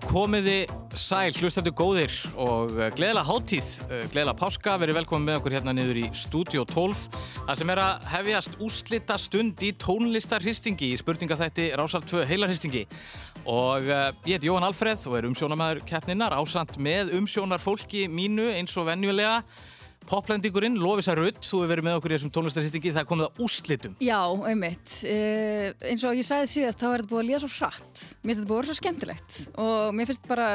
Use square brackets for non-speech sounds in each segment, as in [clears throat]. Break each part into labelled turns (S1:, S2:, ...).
S1: Komiði sæl, hlustandi góðir og uh, gleðilega háttíð, uh, gleðilega páska, verið velkomin með okkur hérna niður í Studio 12. Það sem er að hefjast úslita stund í tónlistarhristingi í spurningaþætti Rásar 2 heilarhristingi. Og uh, ég heiti Jóhann Alfreð og er umsjónamæður keppninnar, ásand með umsjónar fólki mínu eins og venjulega. Poplendingurinn, Lovisa Rutt, þú hefur verið með okkur í þessum tónlistarhristingi, það er komið að úslitum.
S2: Já, einmitt. Uh, eins og ég sagði síðast, þá er þetta búið að líða svo hratt. Mér finnst þetta búið að vera svo skemmtilegt og mér finnst bara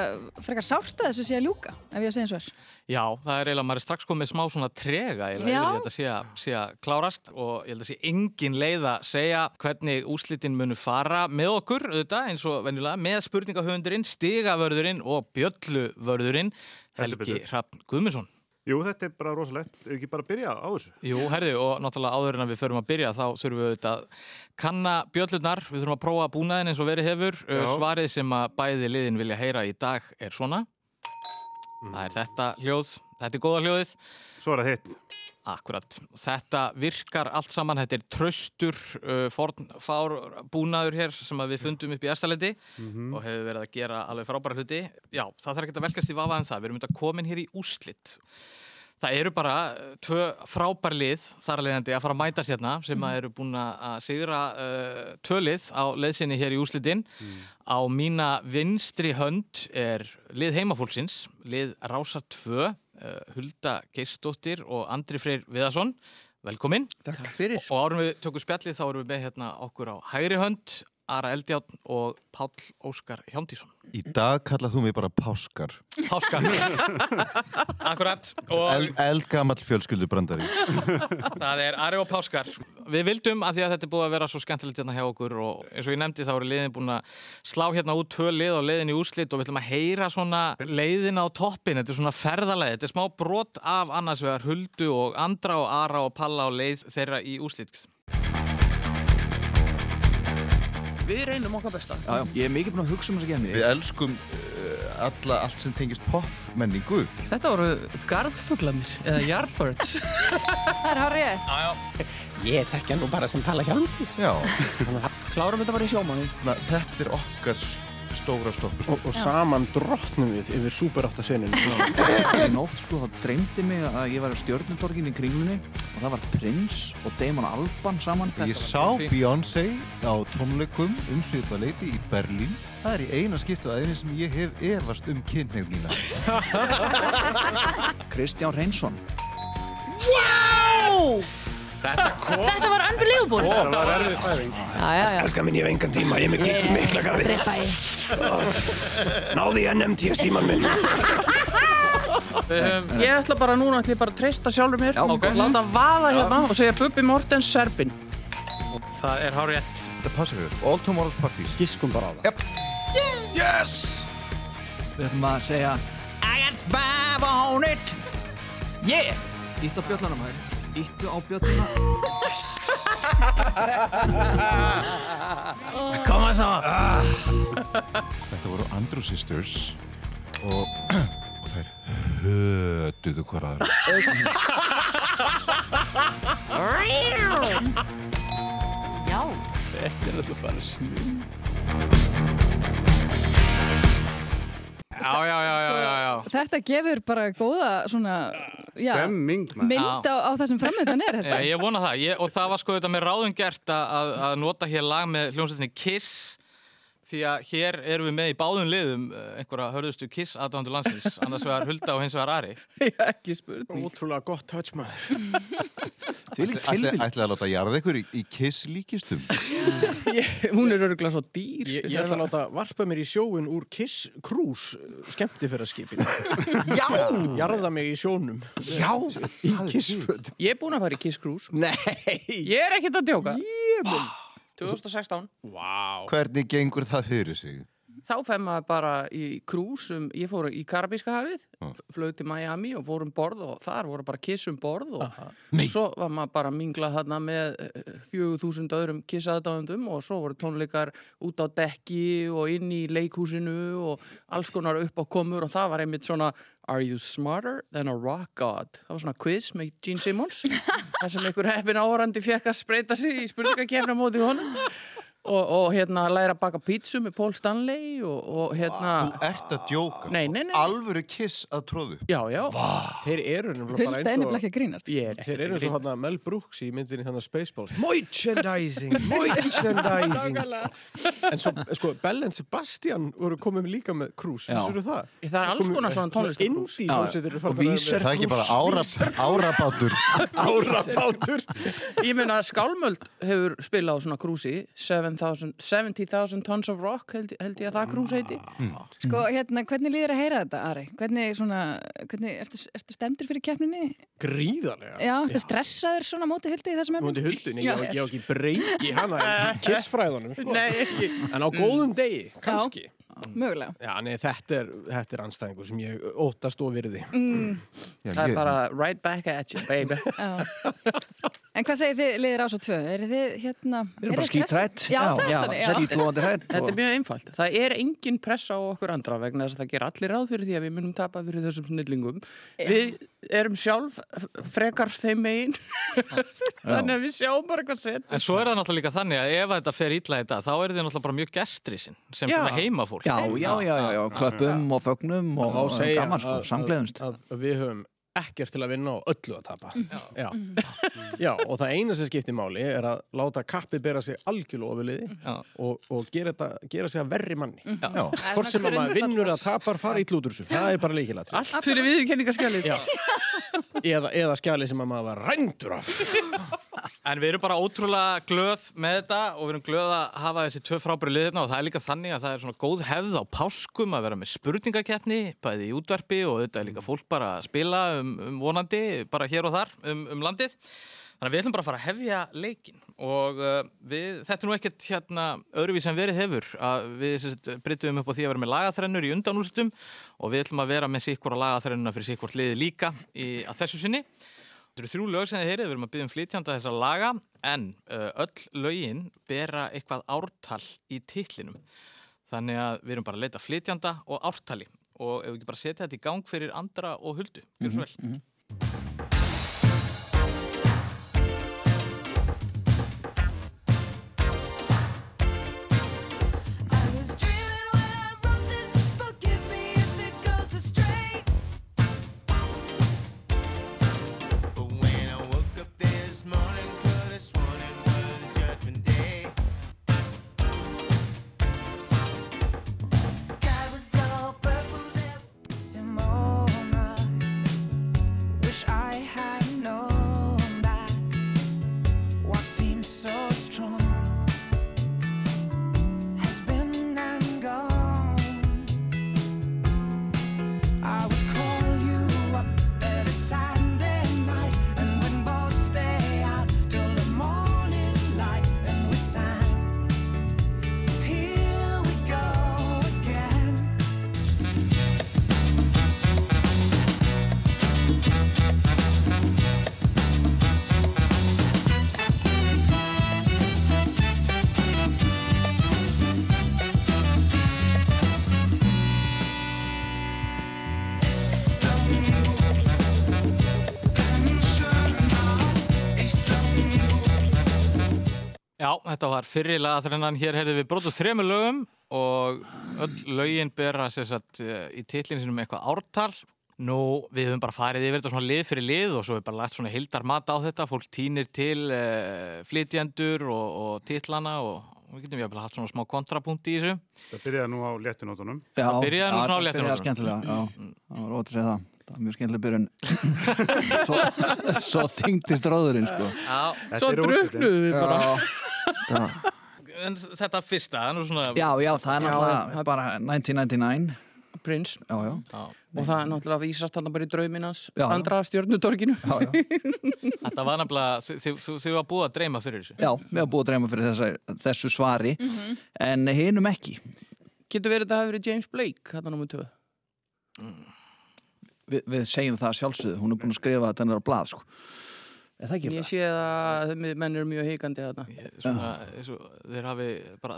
S2: frekar sárt að þessu sé að ljúka, ef ég að segja eins og er.
S1: Já, það er eiginlega, maður er strax komið smá svona trega eiginlega,
S2: Já.
S1: yfir þetta sé að, sé að klárast og ég held að sé engin leið að segja hvernig úslitin munu fara með okkur, auðvitað, eins og venjulega, með spurningahöfundurinn, stigavörðurinn og bjölluvörðurinn, Helgi. Hrafn Guðmundsson.
S3: Jú, þetta er bara rosalegt. Ef ekki bara að byrja á þessu?
S1: Jú, herði, og náttúrulega áður en að við förum að byrja þá þurfum við auðvitað að kanna bjöllurnar, við þurfum að prófa búnaðin eins og verið hefur.
S3: Já.
S1: Svarið sem að bæði liðin vilja heyra í dag er svona. Það er þetta hljóð, þetta er góða hljóðið.
S3: Svo er það hitt.
S1: Akkurat. Þetta virkar allt saman, þetta er tröstur uh, fornfár búnaður hér sem við fundum upp í Erstalendi og hefur verið að gera alveg frábæra hluti. Já, það þarf ekki að velkast í vafa en það. Við erum þetta komin hér í úslitt. Það eru bara uh, tvö frábær lið þar að fara að mætast hérna sem að eru búin að sigra uh, tvö lið á leiðsynni hér í úslitin. Á mína vinstri hönd er lið heimafólksins, lið Rása 2, uh, Hulda Geistóttir og Andri Freyr Viðarsson. Velkomin.
S4: Takk fyrir.
S1: Og árum við tökum spjallið þá erum við með hérna okkur á hægri hönd, Ara Eldjátt og Páll Óskar Hjándísson.
S5: Í dag kallað þú mig bara Páskar.
S1: Páskar. [laughs] Akkurat. Og
S5: El, eldgamall fjölskyldubrandari.
S1: það er Ari og Páskar. Við vildum að því að þetta er búið að vera svo skemmtilegt hérna hjá okkur og eins og ég nefndi þá eru liðin búin að slá hérna út tvö lið og leiðin í úrslit og við ætlum að heyra svona leiðina á toppin. Þetta er svona ferðalæði. Þetta er smá brot af annars vegar Huldu og Andra og Ara og Palla og leið þeirra í úrslit.
S4: Við reynum okkar besta. Já, já, ég er mikið búinn að hugsa um þess að genni.
S5: Við elskum uh, alla, allt sem tengist popmenningu.
S4: Þetta voru garðfuglanir, eða yardbirds. [laughs]
S2: Það er hár rétt.
S6: Ég þekkja nú bara sem Palla Hjálmtís.
S5: Já,
S4: Klárum þetta bara í sjómanni.
S5: na, þetta er okkar stóra stoppust.
S6: Og, og saman drottnum við yfir Super 8 seninu.
S7: Í nótt sko þá dreymdi mig að ég var á stjörnutorgin í kringlunni og það var Prins og Damon Alban saman.
S5: Ég sá Beyoncé á tónleikum um svipa leiti í Berlín. Það er í eina skiptu aðeins sem ég hef efast um kynneið mína. [laughs]
S7: Kristján Reynsson.
S2: Þetta var unbelievable.
S6: Það var erfið fæðing.
S2: Já, já, já.
S6: Elskar minn, ég hef engan tíma, ég er með gigg í mikla garði.
S2: Drepa í.
S6: Náði í NMT síman minn.
S4: Ég ætla bara núna, ætla ég bara að treysta sjálfur mér.
S1: ok.
S4: Láta vaða hérna og segja Bubbi Mortens Serbin.
S1: Það er hár rétt.
S5: Þetta passar við. All Tomorrow's Parties.
S6: Giskum bara á það.
S7: Við ætlum að segja I got five on it. Yeah! Ítt á bjöllana maður. Íttu á bjöllana.
S4: Koma svo.
S5: Þetta voru Andrew Sisters og, [clears throat] og þær hötuðu hverjaður.
S2: Já.
S1: Já, já, já, já, já, já.
S2: Þetta gefur bara góða svona,
S3: Stemming, maður.
S2: mynd á, á það sem framöndan er,
S1: Já,
S2: ég.
S1: vona það ég, og það var sko þetta með ráðum gert að, að, að nota hér lag með hljómsveitinni Kiss því að hér erum við með í báðum liðum eh, einhverja hörðustu Kiss aðdándu landsins annars vegar Hulda og hins vegar Ari [laughs]
S4: Ég ekki spurning.
S6: Ótrúlega gott touch maður.
S7: Því lík tilvíð.
S5: Ætlaði að láta jarða ykkur í, í Kiss líkistum. [laughs]
S4: Hún er öruglega svo dýr.
S6: Ég, ég ætla að láta varpa mér í sjóin úr Kiss Cruise skemmtifæraskipinu.
S5: Já!
S6: Jarða mig í sjónum.
S5: Já!
S6: Í Kissföt.
S4: Ég er búinn að fara í Kiss Cruise.
S6: Nei.
S4: Ég er ekkert að djóka. 2016.
S6: Vá.
S5: Hvernig gengur það fyrir sig?
S4: Þá fem maður bara í krús um, ég fór í Karabíska hafið, flög til Miami og fór um borð og þar voru bara kiss um borð og
S5: Nei.
S4: svo var maður bara að mingla þarna með eh, 4000 öðrum kissaðdáðundum og svo voru tónleikar út á dekki og inn í leikhúsinu og alls konar upp á komur og það var einmitt svona Are you smarter than a rock god? Það var svona quiz með Gene Simmons þar sem einhver heppin áhorandi fekk að spreita sig í spurningakefna móti honum og, og hérna læra að baka pítsu með Paul Stanley og, og hérna
S5: Þú ert að djóka.
S4: Nei, nei, nei.
S5: Alvöru kiss að tróðu.
S4: Já, já,
S6: Þeir eru nefnilega bara eins og
S2: ekki að grínast.
S4: ég er
S6: Þeir eru eins og hann Mel Brooks í myndinni hann Spaceballs Merchandising, [laughs] merchandising En svo, sko, Bell and Sebastian voru komið líka með krús,
S8: Já.
S6: vissur það?
S4: Það er alls konar svona
S6: eru
S8: Og
S6: vera-
S5: Það er ekki bara ára, árabátur.
S6: Árabátur
S4: Ég meina að Skálmöld hefur spilað á svona krúsi 70,000 70,000 tons of rock held, held ég að það krús heiti
S2: Sko, hérna, hvernig líður að heyra þetta, Ari? Hvernig, svona, hvernig, ertu, ertu stemdur fyrir keppninni?
S6: Gríðarlega
S2: Já, ertu stressaður svona móti Huldu í þessum?
S6: Móti huldin, ég
S2: Já.
S6: á ekki breyki hana í [laughs] kissfræðunum sko.
S4: Nei, ekki
S6: En á góðum degi, kannski
S2: Mögulega.
S6: Já, nei, þetta er, þetta er anstæðingur sem ég óttast og virði
S5: Já,
S4: Það er
S5: ég-
S4: bara right back at you, baby
S2: Já. [laughs] En hvað segir þið liðir ás og tvö? Er þið hérna...
S8: Við erum bara skítrætt.
S2: Já, það er
S4: já,
S2: þannig, já.
S8: Skítlóðandi hrætt.
S4: Þetta er mjög einfalt. Það er engin pressa á okkur andra vegna þess að það ger allir ráð fyrir því að við munum tapa fyrir þessum snillingum. Við erum sjálf frekar þeim megin. [laughs] Þannig að við sjáum bara hvað set.
S1: En svo er það náttúrulega líka þannig að ef þetta fer ítla í dag, þá er þið náttúrulega bara mjög gestri sinn, sem
S4: Já.
S1: svona heimafólk.
S8: Já, já, já, já, já, klöppum og fögnum og, og
S6: ekkert til að vinna og öllu að tapa. Já. [laughs] Já. og það eina sem skiptir máli er að láta kappi bera sig algjörlu ofuliði
S1: Já.
S6: og, og gera, þetta, gera sig að verri manni.
S8: Já,
S6: hvort sem að maður vinnur að tapar fara í klútursu, það er bara leikilat
S4: Allt fyrir viðurkenningarskjalið.
S6: eða, eða skjali sem að maður var rændur af. [laughs]
S1: En við erum bara ótrúlega glöð með þetta og við erum glöð að hafa þessi tvö frábæri liðina og það er líka þannig að það er svona góð hefð á páskum að vera með spurningakeppni, bæði í útvarpi og þetta er líka fólk bara að spila um, um vonandi, bara hér og þar um, um landið. Þannig að við ætlum bara að fara að hefja leikin og uh, við, þetta er nú ekkert hérna öðruvís sem verið hefur að við bryttum upp á því að vera með lagaþrennur í undanúrstum og við ætlum að vera með sikkura lagaþrennuna fyrir sikkurt liði líka í, að þessu sinni. Þetta eru þrjú lög sem þið heyrið, við erum að byggja um flytjanda þessar laga en uh, öll lögin bera eitthvað ártal í titlinum. Þannig að við erum bara að leita flytjanda og ártali og ef við ekki bara setja þetta í gang fyrir andra og huldu. Gjör svo vel. Þetta var fyrri lagaþrennan. Hér heyrðum við brotu þremur lögum og öll lögin bera sér satt í titlinn sinum eitthvað ártal. Nú, við höfum bara farið yfir þetta svona lið fyrir lið og svo er bara lagt svona hildar mat á þetta. Fólk týnir til uh, flytjendur og, og titlana og við getum að haft svona smá kontrapunkt í þessu.
S3: Það byrjaði nú á léttunótunum.
S8: Já,
S1: Það byrjaði nú
S8: já,
S1: svona á
S8: það
S1: léttum
S8: byrjaði
S1: nótum.
S8: skemmtilega, já, það var ótt að segja það. Það var mjög skemmtilega byrjun. svo, svo þyngdist ráðurinn, sko.
S1: Já,
S3: Þetta
S4: Svo druknuðu við bara.
S8: það,
S1: en þetta fyrsta, það er nú svona...
S8: já, já, það er náttúrulega bara 1999.
S4: Prins.
S8: Já, já,
S1: Já.
S4: Og það er náttúrulega vísast þarna bara í drauminas andra
S8: já.
S1: Þetta var þið- þið var búið að dreyma fyrir þessu.
S8: Já, við hafa búið að dreyma fyrir þessa, þessu svari, en hinum ekki.
S4: Getur verið að hafi verið James Blake, þetta nummið tvö.
S8: Vi, við segjum það sjálfsögðu, hún er búin að skrifa þetta hennar á blað, sko. Er það ekki
S4: Ég
S8: það?
S4: sé að menn eru mjög heikandi
S1: eins og þeir hafi bara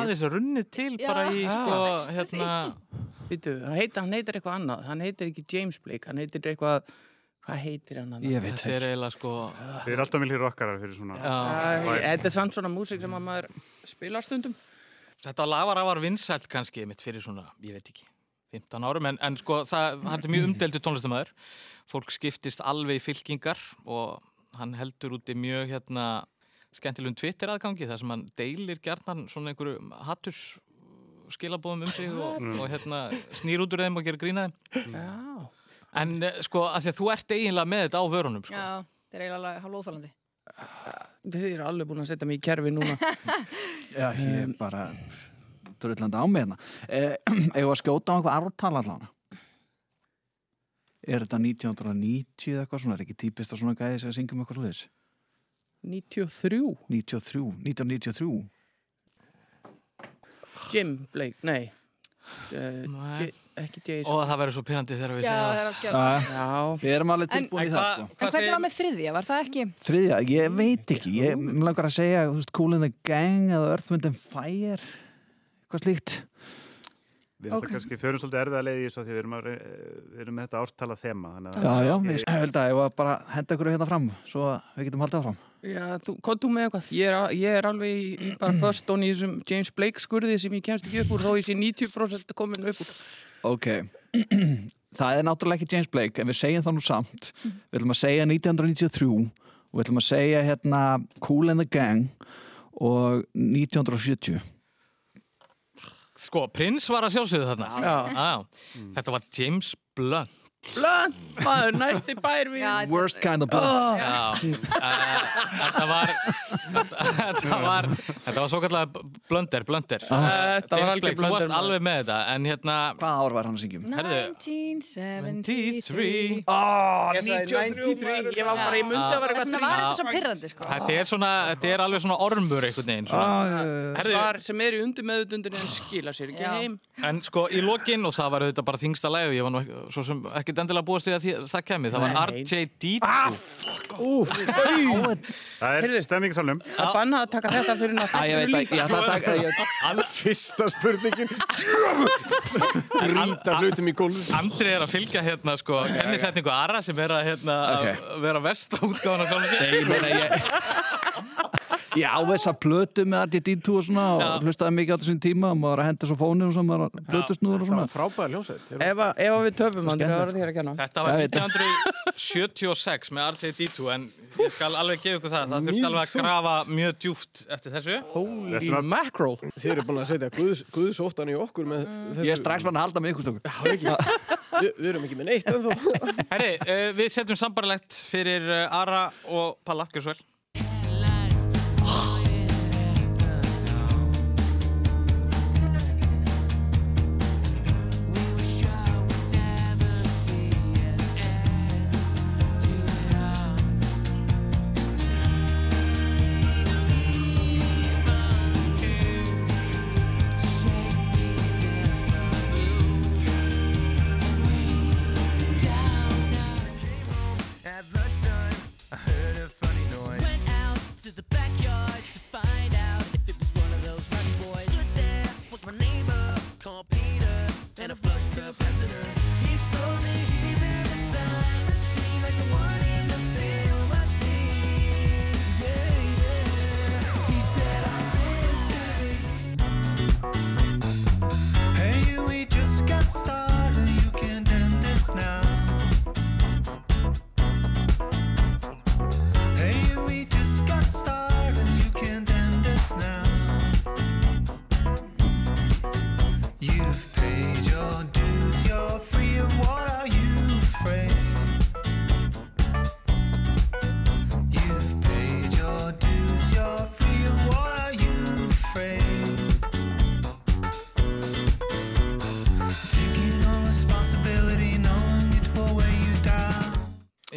S1: aðeins runnið til bara í,
S4: Já.
S1: sko, hérna...
S4: Hann heitir, hann heitir eitthvað annað. Hann heitir ekki James Blake, hann heitir eitthvað, Hvað heitir hann?
S8: Ég veit
S1: Þetta er
S8: ekki.
S1: eiginlega sko
S3: Þið er alltaf miljir rockarar fyrir svona.
S4: Þetta er samt svona músík sem að maður spilar stundum.
S1: Þetta lag var afar vinsælt kannski mitt fyrir svona, ég veit ekki 15 árum, en, en sko það, hann er mjög umdeldu tónlistamæður fólk skiptist alveg í fylkingar og hann heldur úti mjög hérna skemmtilegum Twitter aðgangi þar sem hann deilir gjarnan svona einhverju hatturs skilabóðum um sig og, og hérna snýr út úr þeim og gerir grína þeim
S4: Já.
S1: en eh, sko að því að þú ert eiginlega með þetta á vörunum sko.
S2: Já, þetta er eiginlega hálf óþálandi.
S4: Þið eru alveg búin að setja mig í kerfi núna. [laughs]
S8: Já, ég er bara drullandi á mig hérna. Eh, [clears throat] Eða að skjóta á einhver ártal allan. Er þetta 1990 eða eitthvað svona? Er ekki típist að svona gæði sem að syngjum eitthvað slúðis?
S4: 93.
S8: 93, 1993.
S4: Jim Blake, nei. Uh, ekki Jason.
S1: og það verður svo pyrrandi þegar við
S2: Já, það
S1: segja
S2: er
S8: Já. við erum alveg tilbúin í það sko.
S2: En hvernig
S1: segir-
S2: var með þriðja? Var það ekki?
S8: Þriðja, ég veit ekki, ég langar að segja, þú veist, Cool in the Gang eða Earth, Wind and Fire, eitthvað slíkt.
S3: Við erum
S2: Ok.
S3: okay. kannski förum svolítið erfið að leiði í þessu af því við erum, að, við erum með þetta ártala þema. þannig að-
S8: Já, já,
S3: Ég-
S8: held að ég var bara að henda ykkur hérna fram, svo að við getum haldið áfram.
S4: Já, þú, hvað þú með eitthvað? Ég er, ég er alveg í, í bara [clears throat] first on í þessum James Blake skurði sem ég kemst ekki upp úr þó ég sé 90% komin upp úr.
S8: Ok, [clears throat] það er náttúrulega ekki James Blake, en við segjum það nú samt. Við ætlum að segja 1993 og við ætlum að segja hérna Cool in the Gang og 1970.
S1: sko, Prins var að sjálfsögðu þarna
S4: Já.
S1: Já. þetta var James Blunt
S4: Blunt, maður, næsti bær við.
S2: Já,
S8: Worst kind of blunt.
S1: Já, uh, þetta var þetta, þetta var þetta var svo kallar blönder, blönder
S4: Þetta var algjör
S1: Blake, þú varst alveg með þetta en hérna
S8: Hvað ár var hann að syngjum?
S1: Herðu.
S2: 1973.
S8: Oh,
S4: Ég sagði 93, ég var bara í mundi að vera eitthvað
S2: vegna var þetta svo pyrrandi, sko.
S1: þetta er svona, þetta er alveg svona ormur veginn svona. Herðu,
S4: Svar sem er í undir meðutundinu en skila sér ekki heim.
S1: en sko í lokin og það var auðvitað bara þingsta læg og ég var nú svo sem ekki endilega búist við að því, það kemi það var
S4: Nei.
S1: RJD
S3: Það er
S4: Heyrðu.
S3: stemmingsalum.
S4: Að banna að taka þetta fyrir náttúrulega.
S8: ég veit að ég ætla að taka, ég,
S6: Fyrsta spurningin. Rýta hlutum í gólf.
S1: Andri er að fylgja hérna sko kennisetningu Ara sem er að hérna vera vest að sjálfum sér
S8: ég meina ég Ég á þessa plötu með RTD2 og svona og hlustaði mikið á þessum tíma og maður var að henda svo fónið og svona, var plötusnúður og svona
S6: Frábæða ljósett.
S4: Ef, að- ef að við töfum, Andri, það var þér að kenna.
S1: Þetta var
S8: Ég veit það.
S1: 1976 með RTD2 en ég skal alveg gefa ykkur það það þurfti alveg að grafa mjög djúft eftir þessu
S4: Holy
S3: ætlum að-
S4: mackerel.
S6: Þið eru búin að setja guðs, guðsóttan í okkur með þessu.
S8: Ég er strax fann að halda með ykkur
S6: Vi, við erum ekki með neitt en þó.
S1: Herri, uh, við setjum sambarlegt fyrir uh, Ara og Palla, gjör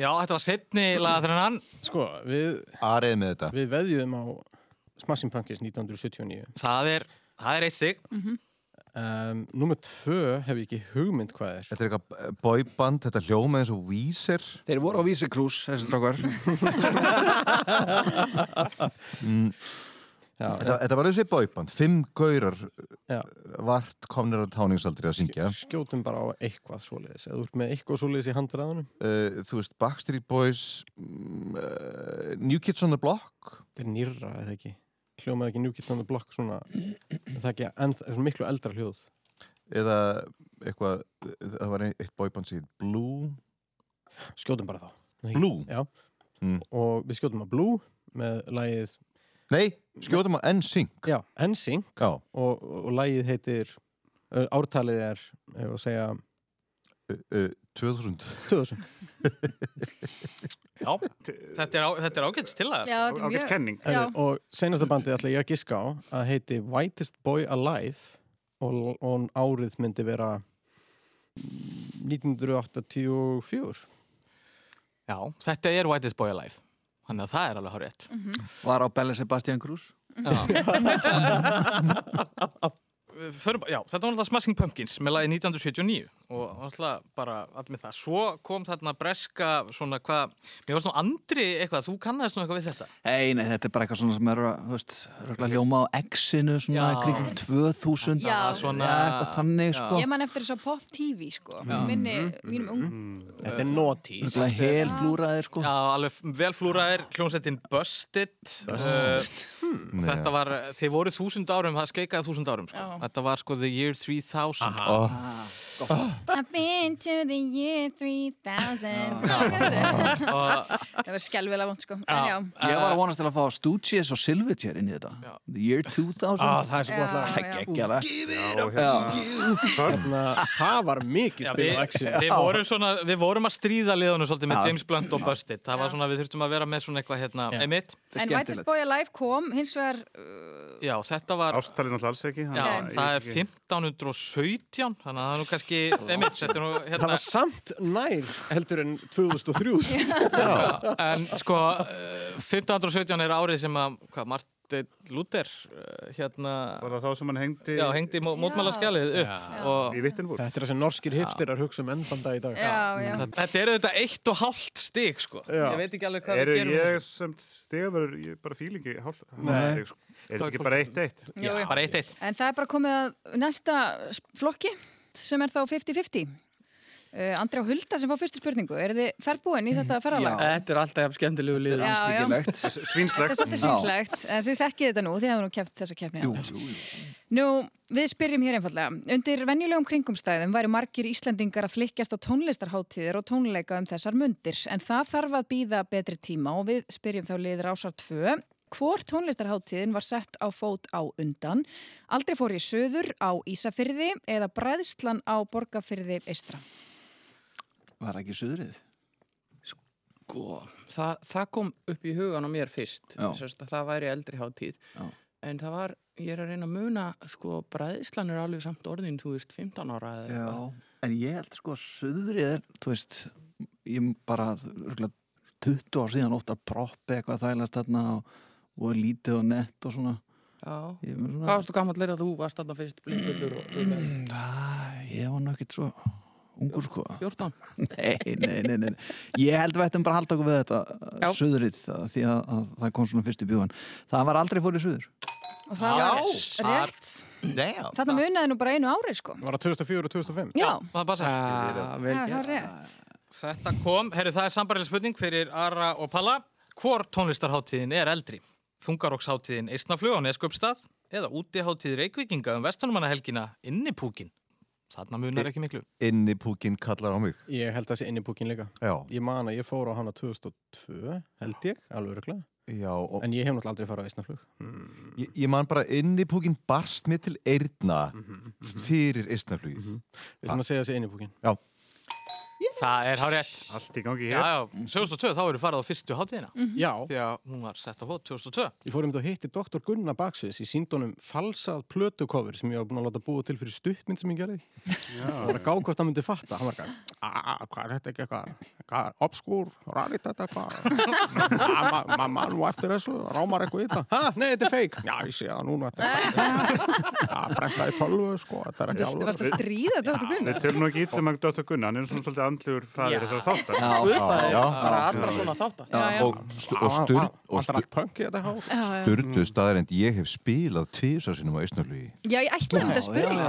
S1: Já, þetta var setni lagatrennan
S6: Sko, við,
S5: Arið með þetta.
S6: við veðjum á Smashing Pumpkins 1979.
S1: Það er, það er eitt stig
S6: Um, Númer tvö hef ég ekki hugmynd hvað er.
S5: Þetta er eitthvað boyband, þetta hljóma eins og Weezer.
S8: Þeir voru á Vísi Krús, þessi strákar
S6: Já, [laughs]
S5: Þetta, var þessi bóiband, fimm gaurar
S6: Já.
S5: vart komnir á táningsaldri að syngja.
S6: skjótum bara á eitthvað svoleiðis eða þú ert með eitthvað svoleiðis í handræðunum
S5: Uh, þú veist, Backstreet Boys, uh, New Kids on the Block,
S6: þetta er nýrra eða ekki hljómaði ekki New Kids on the Block svona það ekki enn, það er miklu eldra hljóð
S5: eða eitthvað, það var eitt bóiband sem heit Blue.
S6: skjótum bara þá
S5: Blue?
S6: Já.
S5: Mm.
S6: og við skjótum á Blue með lagið
S5: Nei, skjótum á NSYNC.
S6: Já, NSYNC
S5: Já.
S6: og, og lagið heitir ártalið er, ef að segja
S5: Uh, uh, 2000.
S6: 2000
S1: Já, þetta er, á, þetta er ágætts til það.
S2: Já, þetta er mjög-
S3: kenning.
S2: Já.
S6: og senasta bandið ætla ég að giska á að heiti Whitest Boy Alive og, og árið myndi vera mm, 1984
S1: Já, þetta er Whitest Boy Alive. Þannig að það er alveg hár rétt.
S8: Var á Belle Sebastian Cruz? [laughs]
S1: Förum, já, þetta var náttúrulega Smashing Pumpkins með lagi 1979 og náttúrulega bara allir með það. Svo kom þarna breska svona hvað, mér varst nú Andri eitthvað, þú kannast nú eitthvað við þetta.
S8: Nei, nei, þetta er bara eitthvað svona sem er að, þú veist, röglega hljóma á X-inu svona
S1: Já.
S8: kringum 2000
S2: Já.
S8: svona, eitthvað þannig, sko
S2: Ég man eftir þess að pop TV sko minni, mínum ung
S6: Þetta er naughty
S8: Röglega hel flúraðir, sko
S1: Já, alveg vel flúraðir, hljómsettin Busted. Uh,
S5: Hmm.
S1: þetta var, þið voru þúsund árum, það skeikaði þúsund árum, sko. Þetta var sko the year 3000.
S5: Oh.
S2: I've been to the year 3000 [laughs]
S1: Og,
S2: Það var skelvilega vond sko. En já,
S8: Ég var að vonast til að fá Stooges og Silverchair inn í þetta. The year 2000
S6: ah, það er svo gott
S2: Já, já.
S8: Ekki það
S6: Þarna, það var mikið
S1: já,
S6: spil
S1: við, við, vorum svona, við vorum að stríða liðunum svolítið með
S8: Já.
S1: James Blunt og Busted. Það var svona, við þurftum að vera með svona eitthvað hérna, einmitt.
S2: En Whitest Boy Alive kom hins vegar
S1: Já, þetta var,
S3: Ástalinn alltaf alls ekki.
S1: já, það er
S3: ég- ég-
S1: 1517, þannig að það er nú kannski, einmitt, þetta er nú
S6: Það
S1: hérna,
S6: var samt nær heldur en 2003 [laughs]
S1: en sko, eh, 1517 er árið sem að, hvað, Martin Luther, eh, hérna,
S3: Var það þá sem hann hengdi
S1: já, hengdi mó- mótmælaskjalið upp og
S3: í Vittenburg?
S6: Þetta er það sem norskir hipsterar hugsa um endan dag í dag
S2: Já, já
S1: þetta er auðvitað eitt og hálft stig, sko.
S6: Já.
S1: Ég veit ekki alveg hvað
S3: Eru
S1: við gerum.
S3: ég
S1: þessu.
S3: sem stegafur, ég bara fíl ekki hálf,
S6: Nei.
S3: hálf sko. Er þetta ekki bara eitt eitt?
S2: Jú.
S1: Bara eitt eitt.
S2: En það er bara komið að næsta flokki sem er þá 50-50 uh, Andri á Hulda sem fá fyrstu spurningu Er þið ferðbúin í þetta ferðalag?
S4: Þetta er alltaf jafn skemmtilegu liður.
S2: Já, já.
S8: Stíkilegt
S2: Þetta er
S3: Svínslegt.
S2: svolítið sínslegt, en þið þekkið þetta nú, þið hefur nú kæft þessa keppni Jú, Nú, við spyrjum hér einfallega. Undir venjulegum kringumstæðum væri margir Íslendingar að flikkjast á tónlistarháttíðir og tónleika um þessar mundir, en það þarf að býða betri tíma og við spyrjum þá liður ásar 2. Hvor tónlistarháttíðin var sett á fót á undan? Aldrei fór í söður á Ísafyrði eða bræðslan á Borgafyrði eistra?
S8: Var ekki suðrið?
S4: Sko, það, það kom upp í hugan á mér fyrst það væri eldri hátíð
S8: Já.
S4: en það var, ég er að reyna að muna sko, bræðislan er alveg samt orðin þú veist, 15 ára eða
S8: Já,
S4: eitthvað
S8: en ég held sko að suðrið er, þú veist, ég bara, örgulega 20 ár síðan ótt að proppi eitthvað þælast þarna og, og lítið og nett og svona.
S4: Já.
S8: Svona
S4: Hvað varstu gammal leira þú varst þarna fyrst blindfullur og
S8: Æ, ég var ekkert svo ungur sko.
S4: 14? [laughs]
S8: Nei, nei, nei, nei. Ég held við ættum bara að halda okkur við þetta
S4: Já.
S8: suðrið það, því að, að það kom svona fyrst í bjúan. Það var aldrei fórið suður.
S2: Og það var rétt.
S5: Damn.
S2: Þarna munaði nú bara einu ári, sko.
S6: Var það 2004 og 2005?
S2: Já,
S1: Það bara sætt.
S4: Já, vel
S2: það
S4: gert.
S2: var rétt.
S1: Þetta kom, herri það er sambarileg spurning fyrir Ara og Palla. Hvor tónlistarháttíðin er eldri? Þungarokksháttíðin Eistnaflug á Neskjöpstað eða útiháttíð Reykvíkinga um vestanumanahelgina Innipúkin? Þarna munar ekki miklu.
S5: Inni púkin kallar á mig.
S6: Ég held þessi inn í búkin líka
S5: Já.
S6: Ég man að ég fór á hana 2002 held ég, alveg öruglega
S5: Já, og
S6: En ég hef náttúrulega aldrei farið á Ísnaflug
S5: ég, ég man bara inni púkin barst mér til eirna fyrir Ísnaflugið.
S6: Við ætlum að segja þessi inn í búkin
S5: Já.
S1: Það er hár rétt.
S3: Allt í gangi
S1: Já,
S3: hér.
S1: já, 2002 þá eru farið á fyrstu hátíðina.
S6: Já,
S1: Því að hún var sett á fót 2002.
S6: ég fór um þetta að hitti doktor Gunnar Baksviðs í síndónum falsað plötukofur sem ég var búin að láta búa til fyrir stuttmynd sem ég gerði. Og var að gá hvort það myndi fatta. Hann var ekki, að hvað er þetta ekki eitthvað? Hvað, obskúr, rarið þetta eitthvað mamma nú eftir þessu, rámar eitthvað í þetta. Ha, nei, þetta er feik, já, ég sé það núna þetta er bara [laughs] brentaði tölvu, sko þetta er ekki
S3: Er félagslegur faðir þessar þáttar.
S8: Já.
S4: Guðfæðir,
S5: Já.
S4: bara allra svona þáttar.
S5: Og, stu, og sturdu staðarind ég hef spilað tvísar sinum á Eistnarlugi
S2: Já, ég ætlaði um þetta að spyrja.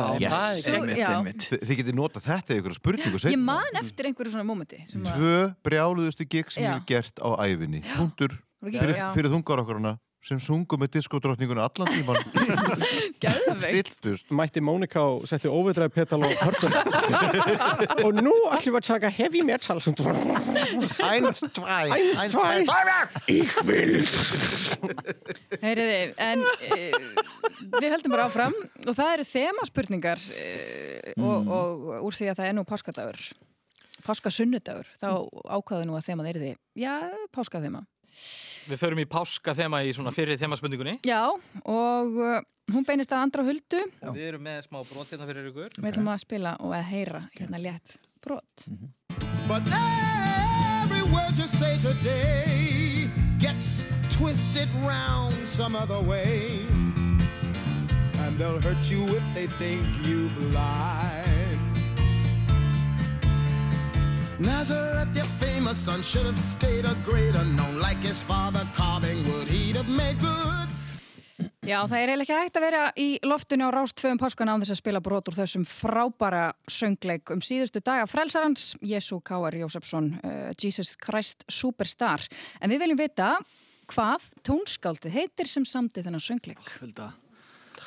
S5: Þið getið notað þetta í ykkur spurningu
S2: Ég man eftir einhverju svona mómenti.
S5: Tvö brjáluðustu gig sem ég hef gert á æfinni Puntur fyrir,
S2: já.
S5: Sem sungu með diskodrottninguna allan tíman. [laughs] Viltust
S6: Mætti Mónika og setti óvitræði petal og hörpun. [laughs] og nú ætlum við að taka heavy metal.
S5: Eins, tvæ
S6: Eins, tvær. Ich will.
S2: Heyriði, en e, við höldum bara áfram og það eru þemaspurningar e, og, og úr því að það er nú páskadagur, páskasunnudagur, þá ákvaðu nú að þemað er því, já, páskaþema.
S1: Við förum í páska þema í svona fyrir þemaspurningunni.
S2: Já, og uh, hún beinist að andra huldu,
S1: Við erum með smá brot hérna fyrir ykkur.
S2: við ætlum að spila og að heyra hérna létt brot.
S9: But every word you say today gets twisted round some other way. And they'll hurt you if they think you blind. Nazareth, your famous son, should have stayed a greater known. Like his father carving wood, he'd have made good.
S2: Já, það er eiginlega ekki hægt að vera í loftinu á rást tvöum páskana án þess að spila brot úr þessum frábæra söngleik um síðustu daga frelsarans, Jésu K.R. Jósefsson, uh, Jesus Christ Superstar. En við viljum vita hvað tónskáldið heitir sem samti þennan söngleik.
S8: Hulda,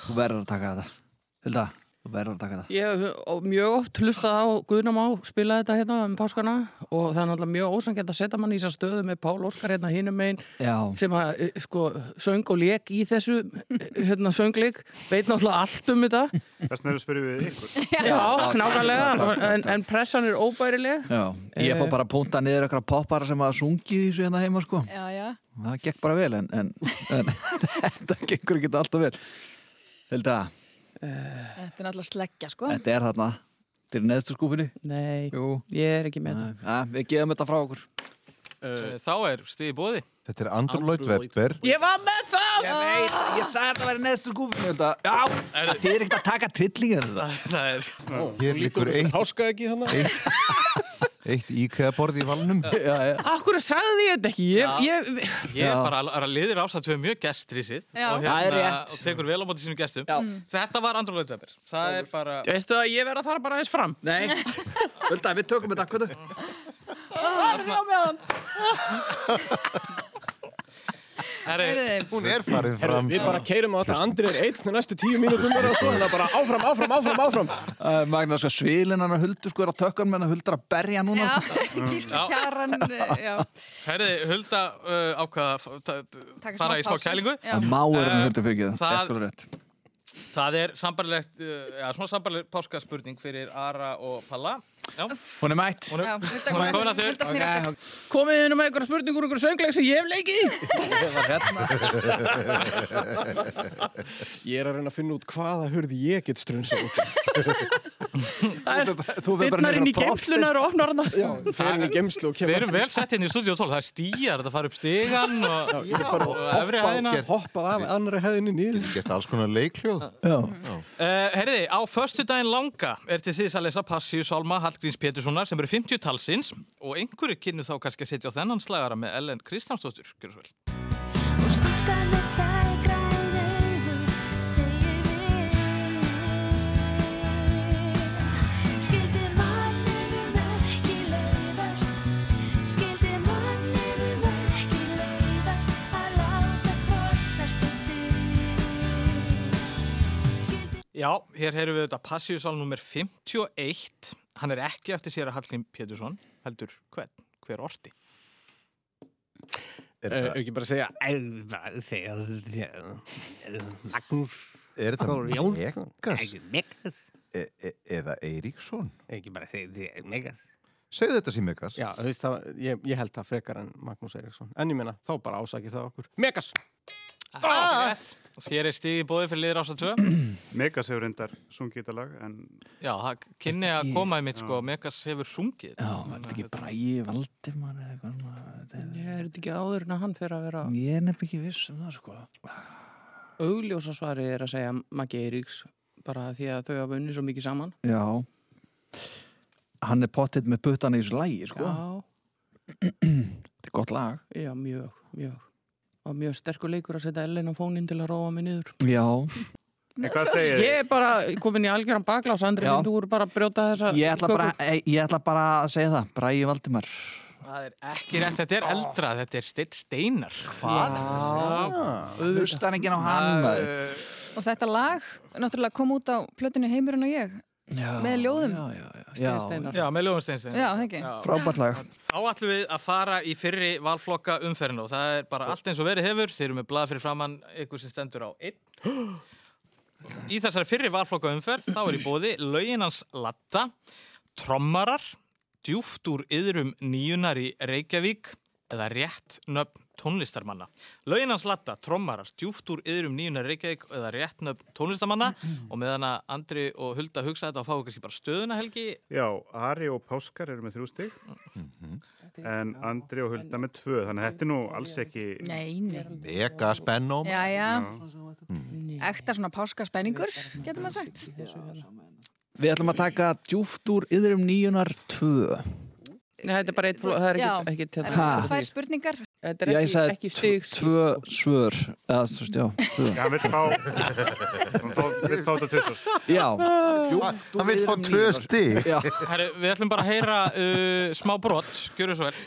S8: þú verður að taka þetta. Hulda, verður að taka þetta.
S4: Ég hef mjög oft hlustað á Guðnám á spila þetta hérna um páskana og það er náttúrulega mjög ósangjönd að setja mann í þessa stöðu með Pál Óskar hérna hinum megin
S8: Já.
S4: sem að eh, sko söng og lék í þessu eh, hérna söngleik veit náttúrulega allt um þetta
S3: Þess vegna spyrjum við ykkur.
S4: Já, knákvæmlega en, en pressan er óbærileg
S8: Já, ég fór bara að púnta niður eitthvað poppara sem að sungi þessu hérna heima sko.
S2: Já, já.
S8: Það gekk bara vel en, en, en [laughs] þetta gengur ekki alltaf vel. Hulda,
S2: Þetta er náttúrulega sleggja, sko.
S8: þetta er þarna. Þetta er neðstu skúfinni.
S4: Nei,
S8: Jú.
S4: ég er ekki með
S8: Nei, ja, við gefum þetta frá okkur.
S1: Uh, Þá er stiði bóði.
S5: Þetta er Android Webber
S4: það Ég var með það!
S8: Ég veit, ég sagði að þetta væri neðstu skúfinni. Hulda. Já, þið er ekkert að taka trillingin þetta.
S1: Það er...
S5: Hér líkur eitt,
S6: Háska ekki þannig.
S5: Eitt IKEA-borð í valnum [laughs]
S8: Já, já.
S4: Akkur sagði ég þetta ekki? Ég, ég,
S1: Ég er
S8: Já.
S1: bara að liðir ásat við mjög gestrísið
S2: Já.
S1: og,
S8: Það er
S1: hérna, og tekur vel á móti sínum gestum. Þetta var Android Webber. Það er bara...
S4: veistu að ég verð að fara bara aðeins fram
S8: Nei, [laughs] Hulda, við tökum þetta. Hvað
S1: Herri,
S2: Heyriði,
S5: Hún er farin fram
S6: við bara keirum á þetta, Andri er einn næstu tíu mínútum er og svo, er bara áfram, áfram, áfram, áfram.
S8: Uh, Magna, sko, svilin hann að huldu sko er á tökkan menn að huldur að berja núna.
S2: Já, [laughs] [laughs] Gísli
S1: Já.
S2: Kjaran, já.
S1: herri, Hulda uh, ákvaða ta-
S2: Taka
S1: fara í smá kælingu.
S2: Já.
S8: Það má er hann
S1: Eh,
S8: huldu fyrir það.
S1: það-
S8: er sko rétt.
S1: Það er sambarlegt, uh, ja, svona sambarlegt páskaspurning fyrir Ara og Palla. Já,
S8: Hún er mætt.
S1: hún er, er komin að
S2: aftur.
S4: Komið inn með einhverja spurningur, einhverja söngleik sem ég hef leikið í. [laughs]
S6: Ég er að reyna að finna út hvaða hurð ég get út. [laughs]
S8: Þú verður bara
S4: Dittnar inn í
S8: á
S4: geimslunar og opnar hana
S6: Já, fer inn í gemslu og
S1: Við
S6: kemur
S1: erum vel sett hérna í stúdíu 12, það er stíjar, þetta fara upp stigan og,
S6: Ég er bara
S1: og efri hæðina.
S6: hoppað, hoppað af annari hæðinni niður.
S5: Gert alls konar leikljóð
S8: Já.
S1: Uh, herriði, á förstu daginn langa er til síðis að lesa Passíu Sálma Hallgríms Péturssonar sem eru 50 talsins og einhverju kynnu þá kannski að setja á þennan slagara með Ellen Kristjánsdóttur, gjör svo vel. Já, hér heyrum við þetta Passíu Sálm nummer 51. Hann er ekki eftir sér að Hallgrím Pétursson, heldur hvern, hver orti.
S5: Er
S6: Eh,
S5: þetta-
S6: ekki bara að segja "Æ, þegar Magnús
S5: er
S6: Jónsson.
S5: Megas
S6: Megas.
S5: E e eða Eiríksson?
S6: Ekki bara segja Megas.
S5: Segðu þetta sem Megas.
S6: Já, það, ég, ég held það frekar en Magnús Eiríksson. En ég meina, þá bara ásakið það okkur. Megas
S1: hér er stíði bóði fyrir liður ásta 2. [clears throat]
S3: Megas hefur reyndar sungið þetta lag, en
S1: Já, það kynni að koma í mitt sko, Megas hefur sungið.
S8: Já, var þetta ekki Bræi Valdimar eða eitthvað?
S4: Ég er þetta ekki áður en að hann fyrir að vera
S8: er- Ég er nefnilega ekki viss um það sko.
S4: augljósa svari er að segja Maggi Eiríks bara því að þau hafa unnið svo mikið saman
S8: Já. hann er pottitt með puttana í þessu lægi sko.
S4: Já, [clears throat]
S8: þetta er gott lag
S4: já, mjög, mjög og mjög sterkur leikur að setja Ellen á fónin til að róa mig niður
S8: já?
S4: Ég er bara komin í algjöran baklás Andri,
S8: Já.
S4: þú eru bara að brjóta þessa
S8: ég ætla, bara,
S4: köku.
S8: ég, ég ætla bara að segja það Bræði Valdimar
S1: Það er ekki rétt, þetta er eldra, þetta er Steinn Steinar.
S8: Hvað? Hlusta hann ekki á hann
S2: Og þetta lag, náttúrulega kom út á plötinu Heimurinn og ég,
S8: Já,
S2: með ljóðum.
S8: já, já, já,
S4: Steinn Steinar.
S1: já, með Ljóðum Steinn Steinar.
S2: Já, það ekki.
S8: Frábært lag
S1: Þá ætlum við að fara í fyrri valflokka umferðinu og það er bara allt eins og verið hefur. Þeir eru með blað fyrir framann ykkur sem stendur á einn. Í þessari fyrri valflokka umferð þá er í bóði Lauginans Latta, Trommarar, Djúft úr yðrum nýjunar í Reykjavík eða rétt nöfn tónlistarmanna. Lauginans Latta, Trommarar, Djúft úr yðrum nýjunar í Reykjavík eða rétt nöfn tónlistarmanna og meðan að Andri og Hulda hugsa þetta og fá kannski bara stöðuna Helgi.
S3: Já, Ari og Páskar eru með þrjú stig en Andri og Hulda með tvö þannig að þetta er nú alls ekki
S2: Nei, nei.
S5: Mega spennum.
S2: Já, já. Ekta svona páskaspenningur, getur maður sagt.
S8: Við ætlum að taka djúft úr yðrum nýjunar 2
S4: Nei, þetta er bara eitt það er ekkit
S2: Það eru tvær spurningar.
S4: Þetta er ekki, ekki stig
S8: tvö svör. Eða þú veist, já, tvö.
S3: Já, hann vil fá fá- vill fá þetta tvisvar.
S8: Já,
S5: Hann vil fá tvö stig.
S1: við ætlum bara að heyra uh, smá brott, gjöru svo vel.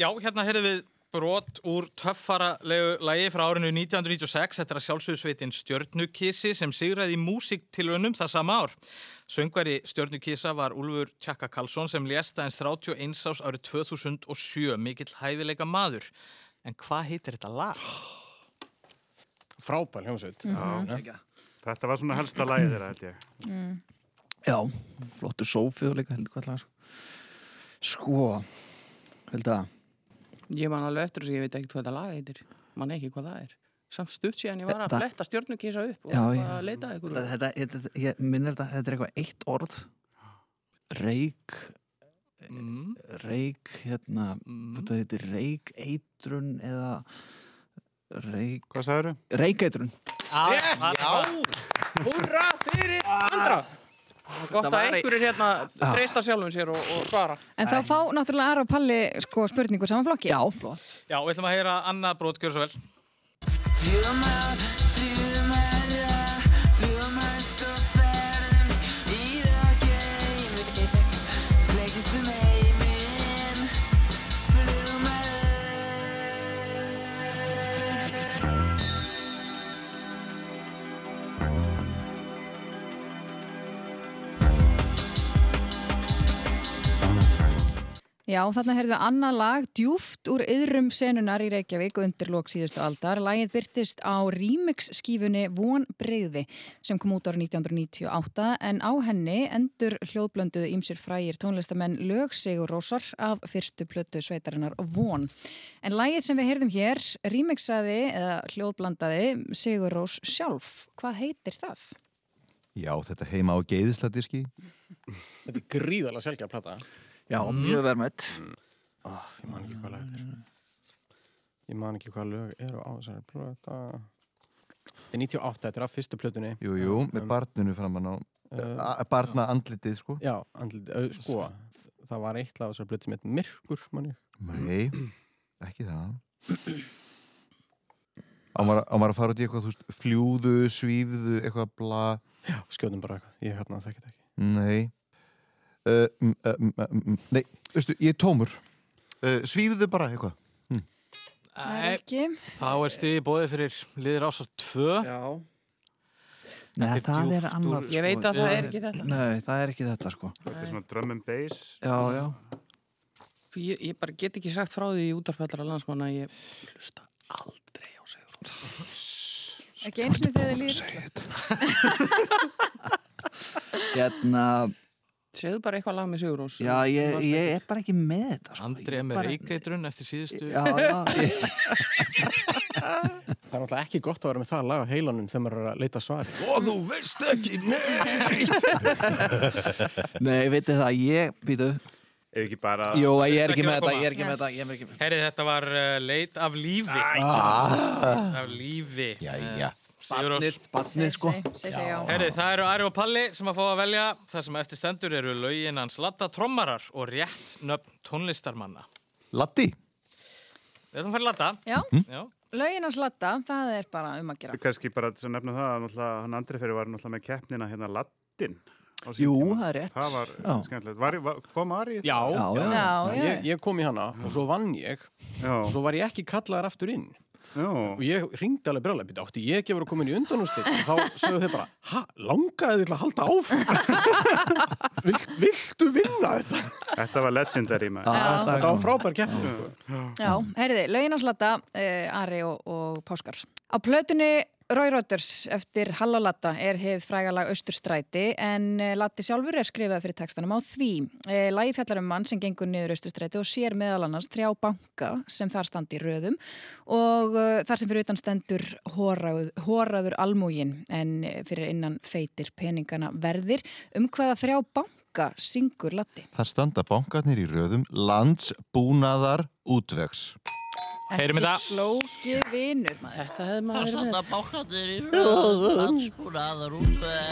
S1: Já, hérna heyrðum við brot úr töffaralegu lagi frá árinu 1996. Þetta er að sjálfsögusveitin Stjörnukissi sem sigraði í músiktilunum það sama ár. Söngvari Stjörnukissa var Úlfur Tjaka Karlsson sem lést aðeins 31 ás árið 2007, mikill hæfileika maður. En hvað heitir þetta lag?
S6: Frábær hljómsveit.
S3: Þetta var svona helsta lagið þeirra held ég
S8: Já, flottur sófið og líka heldur hvað lag Sko, held að
S4: Ég man alveg eftir þess að ég veit ekkert hvað þetta lag heitir. Man ekki hvað það er. Samt stutt síðan ég var að fletta stjórnukísa upp og
S8: Já, já.
S4: að leita að ykkur
S8: Þetta, þetta, þetta, ég minnir þetta, þetta er eitthvað eitt orð. Reik
S1: Mm.
S8: Reik, hérna Þetta heitir reik eitrun eða Reik
S3: Hvað sagður þau?
S8: Reikeitrun
S4: Húrra fyrir andra Gott að einhverjir hérna treysta sjálfum sér og, og svara
S2: En þá fá náttúrulega Ara og Palli sko, spurningu saman flokki.
S8: Já, flott
S1: Já, við ætlum að heyra annað brot, gjöru svo vel.
S2: Já, þarna heyrðu annað lag djúft úr yðrum senunar í Reykjavík undir lók síðustu aldar. Lagið byrtist á remix-skífunni Von Breyði sem kom út ára 1998 en á henni endur hljóðblönduðu ímsir frægir tónlistamenn lög Sigur Rósar af fyrstu plötu sveitarinnar Von. En lagið sem við heyrðum hér remixaði eða hljóðblandaði Sigur Rós sjálf. Hvað heitir það?
S5: Já, þetta heima á geiðisladiski.
S6: Þetta er gríðalega sjálfgjað plata.
S8: Já, mjög verðmætt
S6: Oh, ég man ekki hvað lag þetta er. Ég man ekki hvað lög eru á þessari plata. Þetta er 98, þetta er af fyrstu plötunni.
S5: Jú, jú, með barninu framann á, uh, barna andlitið, sko.
S6: Já, andlit, au, sko, það var eitt lag á þessari plötu sem heit Myrkur, man ég.
S5: Nei, ekki það. Á maður, á maður að fara út í eitthvað, þú veist, fljúðu, svífðu, eitthvað bla.
S6: Já, skjóðum bara eitthvað. Ég hérna þetta ekki.
S5: Nei. Uh, mm, uh, mm, uh, mm, nei, veistu, ég er tómur. Uh, svífðu bara eitthvað.
S2: Það er ekki.
S1: Þá er stiði bóðið fyrir liðir ásar 2.
S8: Já. Nei,
S1: er
S8: það er
S1: úr-
S8: annað
S4: Ég veit að það er ekki þetta.
S8: Nei, það er ekki þetta sko.
S3: Þetta er svona drum and bass.
S8: Já, já.
S4: Ég, ég bara get ekki sagt frá því í útarfællara landsmann að ég hlusta aldrei á Sigur
S2: Ekki eins og þegar þið líður. [laughs]
S8: Hérna,
S4: Segðu bara eitthvað lag með Sigur Rós
S8: já, ég, ég er bara ekki með þetta sko.
S1: Andri er með
S8: bara-
S1: reykeitrun eftir síðustu.
S8: Já, já, ég, [laughs]
S6: Það er náttúrulega ekki gott að vera með það lag á heilanum þegar maður er að leita svari.
S5: Og þú veist ekki neitt [laughs]
S8: Nei, vitið það, ég, býtu
S3: Ef ekki bara...
S8: Jú, ég er ekki með þetta, ég er ekki með þetta, ég er ekki með þetta
S1: Herri, þetta var uh, leit af lífi. Af lífi.
S5: Jæja.
S1: Sigurós.
S8: Barnið, sko
S2: já.
S1: Herri, það eru Ari og Palli sem að fá að velja. Það sem eftir stendur eru lögin hans Latta trommarar og rétt nöfn tónlistarmanna.
S5: Latti
S1: Við ætlum að fara í Latta.
S2: Já,
S1: Já.
S2: lögin hans latta, það er bara um að gera.
S3: Kannski bara til að nefna það að hann Andri fyrir var náttúrulega með keppnina hérna sínum
S8: Jú, það er rétt.
S3: Það var
S8: Já.
S3: skemmtilegt. Var, var, kom Ari?
S6: Já,
S8: Já, já.
S2: Já, já.
S6: Ég, ég kom í hana og svo vann ég
S3: Já.
S6: og svo var ég ekki kallaðar aftur inn.
S3: Já.
S6: Og ég ringdi alveg brjálega, býta, átti ég ekki að vera komin í undanúslit og þá sögðu þeir bara, ha, langaði þið til að halda áfram? [laughs] Vill, viltu vinna þetta?
S3: Þetta var legendary maður.
S2: Já.
S6: Þetta var frábær keppni, sko.
S2: Já, heyriði, lögin hans latta, uh, Ari og, og Páskar. Á plötunni Roy Rodgers eftir Hall og Latta er heið frægalag Östurstræti en uh, Latti sjálfur er skrifað fyrir textanum á því. Uh, Lagi fjallar um mann sem gengur niður Östurstræti og sér meðal annars þrjá banka sem þar standi í röðum og uh, þar sem fyrir utan stendur hóraður, hóraður almúgin en fyrir innan feitir peningana verðir. Um hvaða þrjá banka syngur Latti?
S5: Það standa bankarnir í röðum landsbúnaðar útvegs
S1: Heyrum þetta.
S2: Flóki vinur maður.
S4: Þetta hefði maður verið með.
S9: bákandir í röð, landsbúnaðar útveg,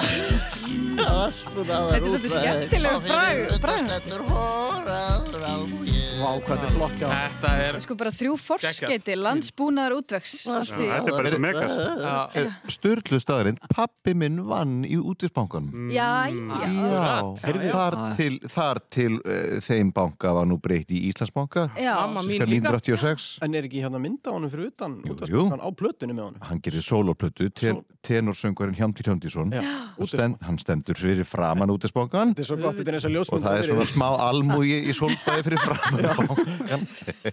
S9: landsbúnaðar
S2: Þetta er svolítið skemmtilegur bragð- bragð.
S9: stendur hóraður alveg.
S6: Vá, hvað þetta er flott hjá.
S1: Þetta er...
S2: Sko bara þrjú forskeiti, landsbúnaðar útvegs í...
S3: Þetta er bara svo megas.
S1: Já.
S5: Sturlu staðurinn, pappi minn vann í útvegsbankanum
S2: Já,
S1: Mm.
S2: já,
S5: Já, þar til, þar til uh, þeim banka var nú breytt í Íslandsbanka
S2: já.
S4: Mamma mín
S5: cirka
S4: líka.
S5: 1986
S6: En er ekki hérna mynda honum fyrir utan
S5: Jú,
S6: útvarpsbankan á plötunni með honum?
S5: hann gerir sólóplötu, ten, tenorsöngurinn Hjámti Hjámtísson
S6: Já,
S5: stend, hann stendur fyrir framan útvegsbankan
S6: Þetta er svo gott, þetta er eins og
S5: það er svona smá almúi í sólbæði fyrir framan [laughs] bankan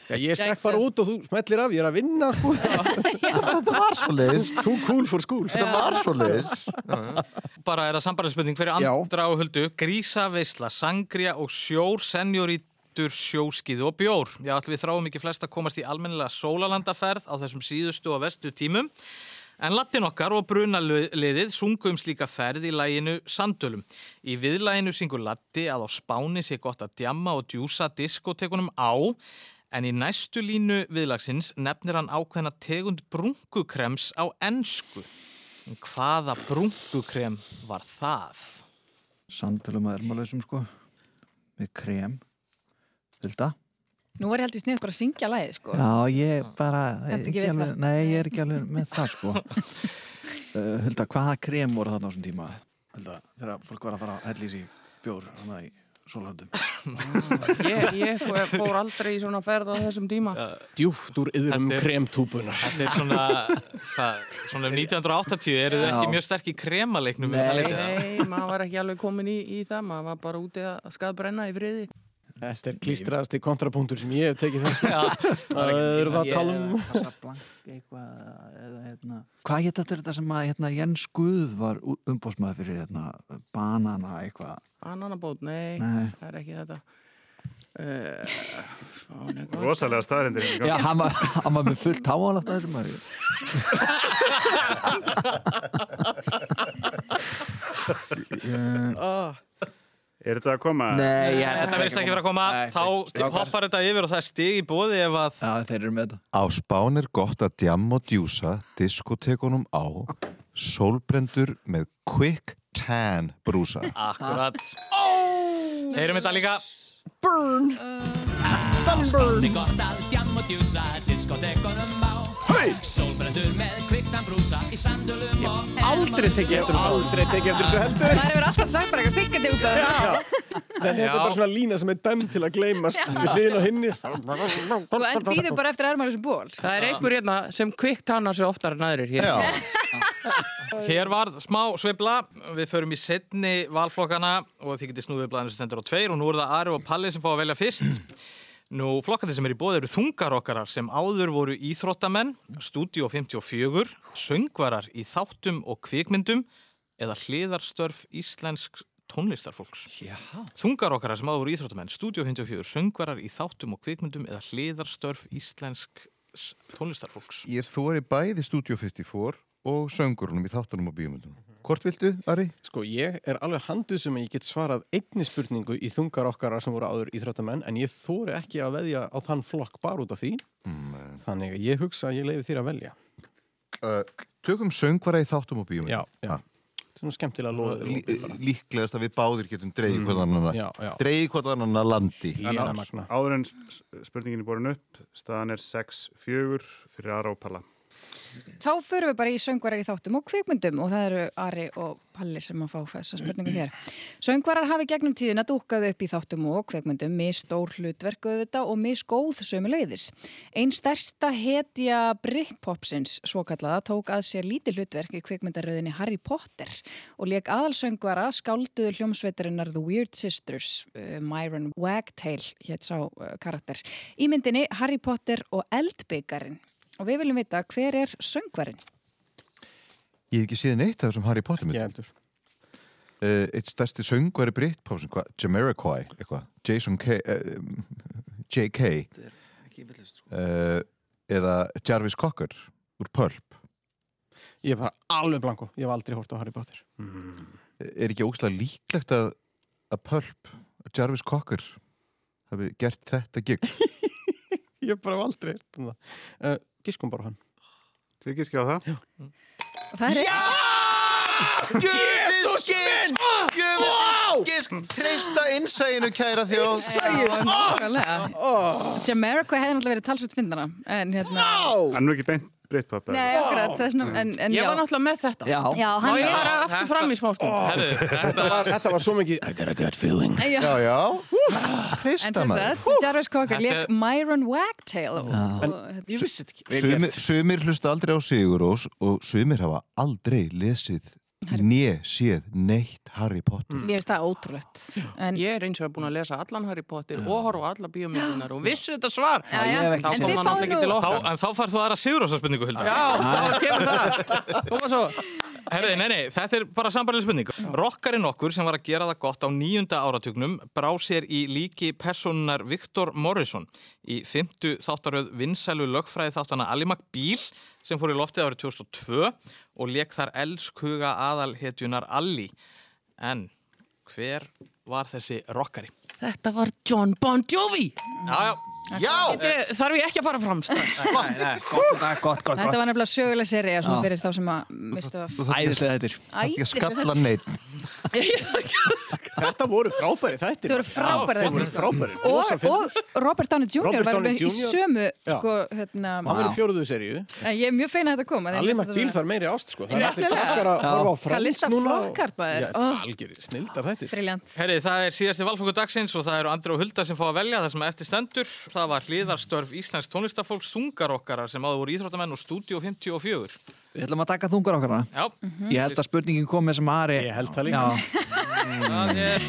S6: Já, ég stekk bara út og þú smellir af, ég er að vinna, sko. [laughs]
S5: þetta var svo leiðis
S6: Too cool for school.
S5: þetta var svo leiðis
S1: bara er það sambarðinspurning fyrir andra og huldu. Grísa, veisla, sangria og sjór senjórítur, sjóskið og bjór já, allir við þráum ekki flest að komast í almennilega sólalandaferð á þessum síðustu og vestu tímum En Latin okkar og brunaliðið sungu um slíka ferð í læginu Sandölum. Í viðlæginu syngur Latti að á Spáni sé gott að djamma og djúsa diskotekunum á, en í næstu línu viðlagsins nefnir hann ákveðna tegund brunkukrems á ensku. En hvaða brunkukrem var það?
S8: Sandölum að ermalösum sko Með krem Vilda?
S2: Nú var ég held í snið bara að syngja lagið, sko.
S8: Já, ég bara
S2: ekki við
S8: alveg,
S2: það?
S8: Nei, ég er ekki alveg með það sko uh, [laughs] Hulda, hvaða krem voru þarna á þessum tíma? Hulda, þegar fólk var að fara að hella í sig bjór hana í sólhöndum [laughs]
S4: Ég, ég fór, fór aldrei í svona ferð á þessum tíma.
S6: Djúft úr yðrum
S1: Þetta
S6: kremtúbunar.
S1: Þetta er svona, hvað, svona um 1980 eru þið ekki mjög sterk í kremaleiknum um
S8: Nei.
S1: það?
S4: Nei, [laughs] maður var ekki alveg komin í, í það, maður var bara úti að skadbrenna í friði.
S6: Þetta er klístraðasti kontrapunktur sem ég hef tekið þetta. [laughs] Það er að tala um... [laughs]
S8: Hérna. Hvað hétt eftir þetta sem að hérna, Jens Guð var umbóðsmaður fyrir hérna, banana eitthvað
S4: Ananabót, nei,
S8: Nei.
S4: það er ekki þetta. Uh, hvað?
S3: Rosalega staðrindir.
S8: Já, hann var, hann var með fullt háalátt að þessum maður [laughs]
S3: Er þetta að koma?
S8: Nei, ég,
S1: Þetta verðist ekki vera að koma,
S8: Nei,
S1: þá hoppar þetta yfir og það er stig í bóði ef að
S8: Já, þeir eru með þetta.
S5: Á Spán er gott að djamma og djúsa diskotekunum á sólbrendur með quick tan brúsa.
S1: Akkurat. Heyrum þetta líka.
S9: Sunburn gott að djamma og djúsa diskotekunum á Sólbrendur með kviktan brúsa í sandölum og
S6: Aldrei tekið eftir þessu, aldrei tekið eftir þessu heldur.
S2: Það hefur alltaf sagt bara eitthvað pikkandi út af það.
S6: Þetta er bara svona lína sem er dæmd til að gleymast við hliðin á hinni.
S2: Þú enn býður bara eftir ermælu sem ból. sko.
S4: Það er einhver hérna sem kvikt hana sig oftar en aðrir hér.
S1: Hér var smá sveifla, við förum í setni valflokkana og þið getið snúðið blæðinu sem stendur á tveir og nú er það Ari og Palli sem fá að velja fyrst. Nú, flokkandi sem er í bóði eru þungarokkarar sem áður voru íþróttamenn, Studio 54, söngvarar í þáttum og kvikmyndum eða hliðarstörf íslensk tónlistarfólks. Já. Þungarokkarar sem áður voru íþróttamenn, Studio 54, söngvarar í þáttum og kvikmyndum eða hliðarstörf íslensk tónlistarfólks.
S5: Ég þóri bæði Studio 54 og söngurunum í þáttunum og bíumundunum. Hvort viltu, Ari?
S6: Sko, ég er alveg handuð sem að ég get svarað einni spurningu í þungar okkara sem voru áður íþróttamenn, en ég þóri ekki að veðja á þann flokk bara út af því. Þannig að ég hugsa að ég leiði þér að velja.
S5: Uh, tökum söngvara í þáttum og bíumundum.
S6: Já, já. Svona skemmtilega loð.
S5: Lí, líklegast að við báðir getum dreigð mm. hvort annan
S6: Já, já.
S5: dreigð hvort annan að landi
S3: En á- áður en spurningin er borin upp, staðan er 6-4 fyrir Ara og Palla.
S2: Þá förum við bara í söngvarar í þáttum og kvikmyndum og það eru Ari og Palli sem að fá þessa spurningu hér. Söngvarar hafi gegnum tíðina dúkkað upp í þáttum og kvikmyndum, misstór hlutverk auðvitað og missgóð sömu leiðis. Einn stærsta hetja Britpopsins, svo kallaða, tók að sér lítið hlutverk í kvikmyndaröðinni Harry Potter og leik aðalsöngvara skálduðu hljómsveitarinnar The Weird Sisters, uh, Myron Wagtail, hétt sá uh, karakter. Í myndinni Harry Potter og Eldbyggarinn. Og við viljum vita hver er söngvarinn?
S5: Ég hef ekki séð neitt af þessum Harry Potter myndum.
S6: Ég heldur.
S5: Uh, eitt stærsti söngvari Britpopsin, hvað? Jamiroquai, eitthvað? Jason K. Uh, J.K. Uh, eða Jarvis Cocker úr Pulp.
S6: Ég er bara alveg blanko. Ég hef aldrei hórt á Harry Potter.
S5: Er ekki ógslag líklegt að, að Pulp, að Jarvis Cocker hafi gert þetta gig? [laughs]
S6: Ég hef bara aldrei heyrt um það. Giskum bara hann.
S3: Þið giskið á það?
S6: Já.
S2: Það er...
S5: Jöfnus gisk! Jöfnus gisk! Treysta innsæginu kæra þjóð.
S2: Já, nákvæmlega. Jamaica hefði náttúrulega verið talsveit fyndana, en hérna...
S3: Hann er nú ekki beint Britpop.
S2: Nei, akkurat, það er svona, en, en
S4: Ég
S2: já.
S4: var náttúrulega með þetta.
S8: Já.
S2: Já,
S4: Má
S2: hann
S4: ég
S2: er...
S4: fara aftur fram í smástund?
S6: Þetta var, þetta var svo mikið I got a good feeling.
S2: Já.
S5: Já, já.
S2: En
S5: Treysta
S2: sem
S5: maður.
S2: sagt, Jarvis Cocker
S1: Þetta
S2: leik
S1: er-
S2: Myron Wagtail og, og,
S6: Ég vissi þetta ekki.
S5: Sumir, sumir hlusta aldrei á Sigurós og sumir hafa aldrei lesið né séð neitt Harry Potter.
S2: Mér finnst það ótrúlegt. En,
S4: Ég er eins og búin að lesa allan Harry Potter og horfa á alla bíómyndunar og vissi þetta svar.
S8: ég
S2: en
S8: ekki
S4: Þá kom
S2: fáðu
S4: alltaf ekki
S2: nú...
S4: til
S1: Þá,
S4: okkar.
S1: en þá farð þú aðra Sigurósa spurningu, Hulda.
S4: Já, þá kemur það. Koma svo.
S1: Herði, nei, nei, þetta er bara sambarlega spurning. Rokkarinn okkur sem var að gera það gott á nýjunda áratugnum brá sér í líki personunar Viktor Morrison í fymtu þáttaröð vinsælu lögfræði þáttana Ali McBeal sem fór í loftið árið 2002 og leik þar elskhuga aðalhetjunar Ali. En hver var þessi rokkari?
S4: Þetta var John Bon Jovi.
S1: Já, já.
S5: Já!
S4: Ég, þarf ég ekki að fara fram.
S2: Þetta var nefnilega söguleg serið
S8: Já.
S2: fyrir þá sem að mistu að...
S8: Æðislega þetta er. [laughs]
S5: Ekki að skalla neitt.
S6: Þetta voru frábæri þættir.
S2: Þetta voru frábæri þættir. Og, og Robert Downey Jr.
S6: Robert
S2: var
S6: Downey
S2: í
S6: Jr.
S2: sömu, sko, hérna...
S6: Hann var í fjóruðu seríu.
S2: Ég er mjög feina að þetta kom. að ég
S6: Alli
S2: finnst
S6: McBeal
S2: þetta
S6: þarf meiri ást, sko. Það er allir krakkar að horfa á
S2: lista
S6: núna. algjör, snildar þættir.
S1: Það er síðasti valfóku dagsins og það eru Andri og Hulda sem fá að velja það sem eftir stendur. Það var hliðarstörf Íslensk tónlistafólks þungarokkarar sem áður voru íþróttamenn og Studio 54.
S8: Við ætlum að taka þungar okkar hana.
S1: Já,
S8: Ég held að spurningin kom með sem Ari.
S6: Ég held það líka.
S8: Já,
S1: það er...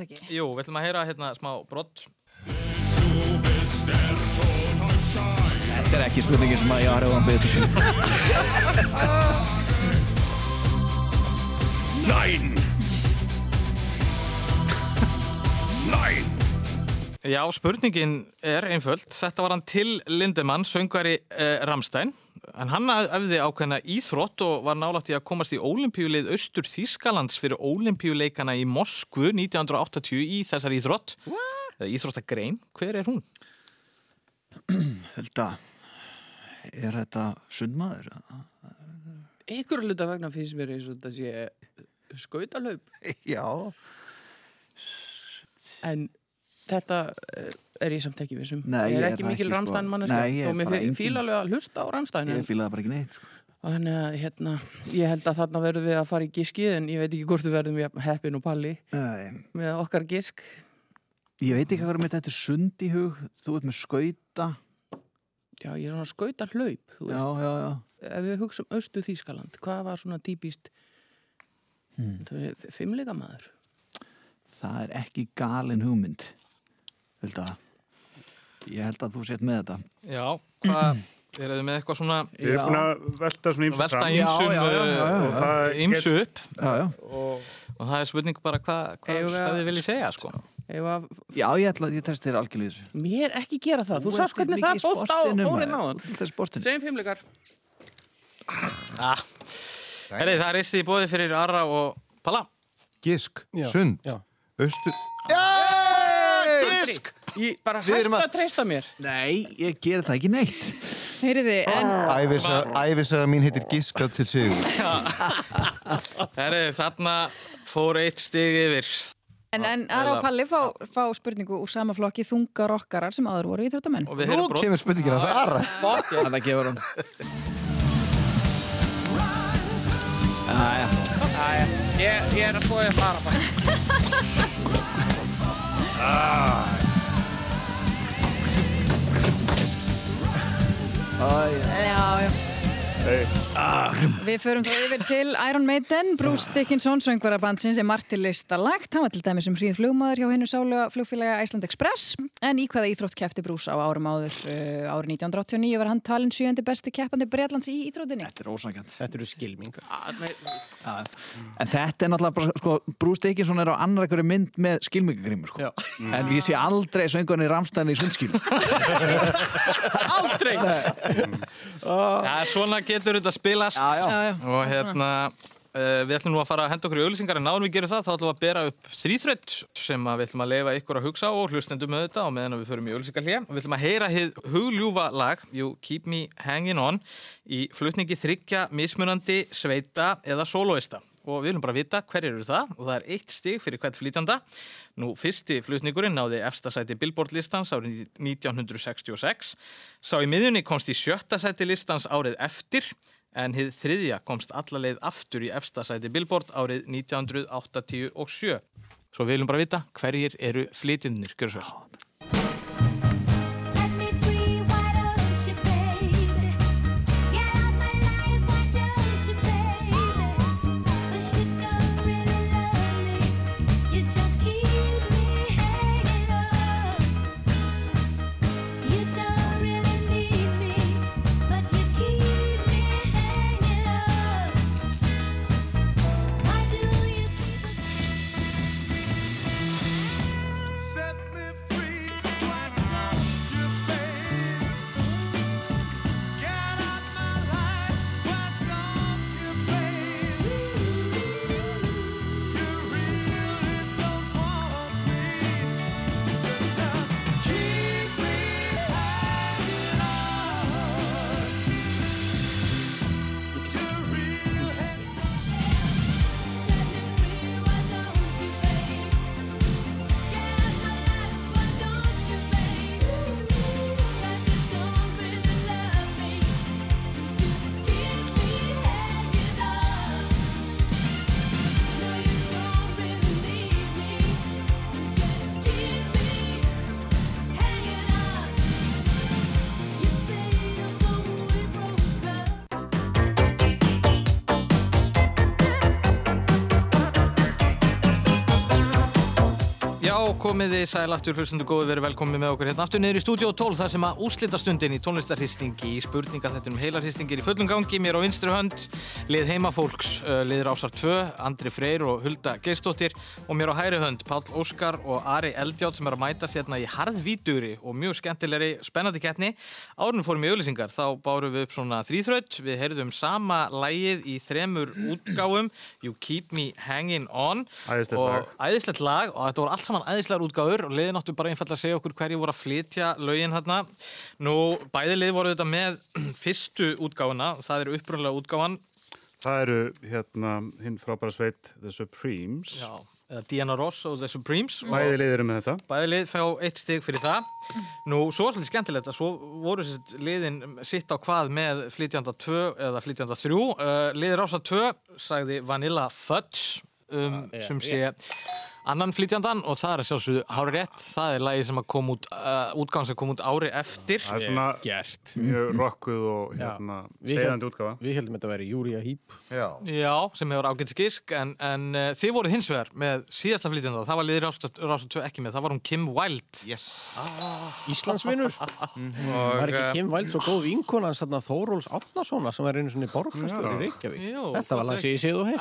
S2: Ekki.
S1: Jú, við ætlum að heyra hérna smá brott.
S8: þetta er ekki spurningin sem að ég Ari var að beða til.
S1: Já, spurningin er einföld. Þetta var hann til Lindemann, söngvari eh, Ramstein. En hann æfði ákveðna íþrótt og var nálægt í að komast í ólimpíuleið Östur Þískalands fyrir ólimpíuleikana í Moskvu 1980 í þessar íþrótt. Eða íþróttagrein. Hver er hún? [clears throat]
S8: Hulda, er þetta sundmaður?
S4: Ykkur hluta vegna finnst mér eins og þetta sé skautalaup.
S8: Já.
S4: En þetta eh, er ég samt ekki vissum.
S8: Nei,
S4: ég er ekki
S8: það
S4: mikil
S8: sko.
S4: Ramstein
S8: er
S4: og mér fíla alveg að hlusta á Ramstein.
S8: Ég fílaði bara ekki neitt. Sko.
S4: Þannig að hérna, ég held að þarna verðum við að fara í giskið en ég veit ekki hvort við verðum við heppin og palli
S8: Nei,
S4: með okkar gisk.
S8: ég veit ekki hvað er með þetta sund í hug. Þú ert með skauta.
S4: Já, ég er svona skautar hlaup,
S8: Já, já, já.
S4: Ef við hugsaum Östu Þýskaland, hvað var svona típist
S8: hmm.
S4: fimmleika maður?
S8: Það er ekki galin hugmynd. Hulda, ég held að þú sett með þetta.
S1: Já, hvað... Er þið með eitthvað svona...
S3: Við erum búin að velta svona ímsu
S1: Velta.
S3: Og það
S1: ýmsu upp
S8: Já, já.
S3: Og
S1: og það er spurning bara hvað hva
S4: að-
S1: hvað þið viljið segja, sko.
S4: Eða,
S8: Já, ég ætla að ég testi þér algjörlega þessu
S4: mér ekki gera það, þú sást hvernig það fóst á.
S8: Það er sportinu
S4: Segjum fimmleikar.
S1: Ah. Herri, það er istið í bóði fyrir Arra og Palla.
S5: Gisk,
S6: Já,
S5: sund,
S6: já.
S4: Gisk! Ég bara hættu
S5: að-
S4: að treysta mér.
S8: Nei, ég ger það ekki neitt.
S2: Heyriði, en
S5: Ævisaga ævisaga mín heitir Giskað til sigur. [laughs]
S1: Herri, þarna fór eitt stig yfir.
S2: En, en Ara og Palli fá, fá spurningu úr sama flokki þungar okkarar sem áður voru í
S1: við
S5: Nú kemur spurningir hans aðra
S8: Það gefur hann Æja,
S4: Æja, ég, ég er að skoða að [laughs] fara bara.
S2: Já, já.
S3: Hey.
S2: Við förum þá yfir til Iron Maiden, Bruce Dickinson, söngvarabandsins er margt til listalagt. Hann var til dæmis um hríð flugmaður hjá hennu sálega flugfélaga Iceland Express. En í hvaða íþrótt kefti Bruce á árum áður? Uh, árið 1989 var hann talin sjöndi besti keppandi Breitlands í íþróttinni.
S8: þetta er ósangjönd
S6: Þetta eru skilmingar.
S8: En þetta er náttúrulega bara, sko, Bruce Dickinson er á annar einhverju mynd með skilmingagrímur, sko. En ég sé aldrei söngunni Ramstæðin í sundskílu. [laughs]
S4: Aldrei!
S1: Já, svona getur þetta spilast.
S8: Já, já.
S1: Og hérna, uh, við ætlum nú að fara að henda okkur í auðlýsingar en náðum við gerum það, þá ætlum við að bera upp þrýþrödd sem að við ætlum að leifa ykkur að hugsa á og hlustendum með þetta og meðan að við förum í auðlýsingar hlýja. Við ætlum að heyra hið hugljúfa lag You Keep Me Hanging On í flutningi þryggja mismunandi sveita eða soloista. Og við viljum bara vita hverjir eru það og það er eitt stig fyrir hvert flytjanda. Nú, fyrsti flutningurinn náði efsta sæti Billboard listans árið 1966. Sá í miðjunni komst í sjötta sæti listans árið eftir en hið þriðja komst alla leið aftur í efsta sæti Billboard árið 1987. Svo við viljum bara vita hverjir eru flytjundir, gjör komiði sæl aftur hlustundu góði verið velkomið með okkur hérna aftur niður í stúdíó 12 þar sem að úslitastundin í tónlistarhristingi í spurninga þetta um heilarhristingir í fullum gangi mér á vinstri hönd, lið heimafólks uh, lið Rásar 2, Andri Freyr og Hulda Geistóttir og mér á hæri hönd Páll Óskar og Ari Eldjátt sem er að mætast hérna í harðvítugri og mjög skemmtilegri spennandi keppni. Árunum fórum í auðlýsingar þá bárum við upp svona þrýþraut við heyrðum sama lægið í þremur útgáfum You Keep Me Hanging On
S3: Æðislegt
S1: og æðislegt lag og þetta voru allt saman æðislegar útgáfur og liðin áttu bara einfallega að segja okkur hverju voru að flytja lögin hérna. Nú, bæði lið voru þetta með [clears throat] fyrstu útgáfuna, það eru upprunlega útgáfan,
S3: Það eru hérna hinn frábæra sveit The Supremes.
S1: já, eða Diana Ross og The Supremes.
S3: Bæði liðir með þetta.
S1: Bæði lið fá eitt stig fyrir það. Nú, svo er svolítið skemmtilegt að svo voru sérst liðin sitt á hvað með flytjanda 2 eða flytjanda 3. Uh, liðir ása 2 sagði Vanilla Fudge um, sem sé annan flytjandan og það er sjálfsögðu hári rétt. Það er lagi sem að kom út, uh, útgáðan sem kom út ári eftir.
S3: Það er svona
S6: Gert.
S3: mjög rockuð og hérna segðandi útgáfa.
S6: Við heldum þetta að vera Júria Hýp.
S5: Já.
S1: Já, sem hefur ágætt skisk en, en uh, þið voruð hins vegar með síðasta flytjanda, það var liðir Rása 2 ekki með, það var hún Kim Wilde
S5: Yes.
S6: Íslandsvinnur. Var ekki
S1: uh,
S6: Kim Væld svo góð vinkonan þarna Þóróls Átnarssona sem var einu svona borgastur í Reykjavík. Þetta var langt séð og heilt.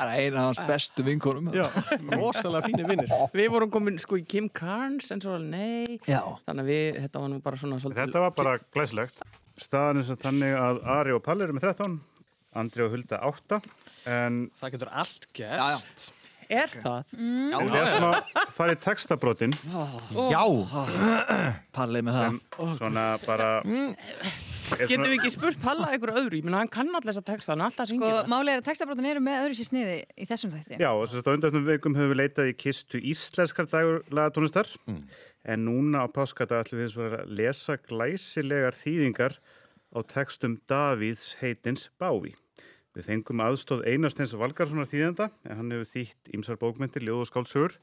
S4: Við vorum komin sko í Kim Carnes en svo nei.
S8: Já.
S4: Þannig að við, þetta var nú bara svona svolítið.
S3: Þetta var bara glæsilegt. Staðan er sem þannig að Ari og Palli eru með 13, Andri og Hulda 8, en
S1: Það getur allt gerst.
S4: Er það?
S2: Mm.
S3: en við ætlum að fara í textabrotin
S8: Já Pallið með það
S3: sem svona bara... er
S4: Getum
S3: svona-
S4: við ekki spurt Palla eitthvað öðru? Ég minna, hann kann alltaf þess að texta, hann er alltaf að syngja
S2: Sko,
S4: það.
S2: málið er að textabrótin eru með öðru sér sniði í þessum þætti.
S3: Já, og þess að undanfnum vikum höfum við leitað í kistu íslenskar dagurlega tónlistar en núna á páskadag ætlum við eins og að lesa glæsilegar þýðingar á textum Davíðs heitins Bávi. Við fengum aðstóð Einarsteins Valgarssonar þýðenda en hann hefur þýtt ímsar bókmyndir, ljóð og skálsögur.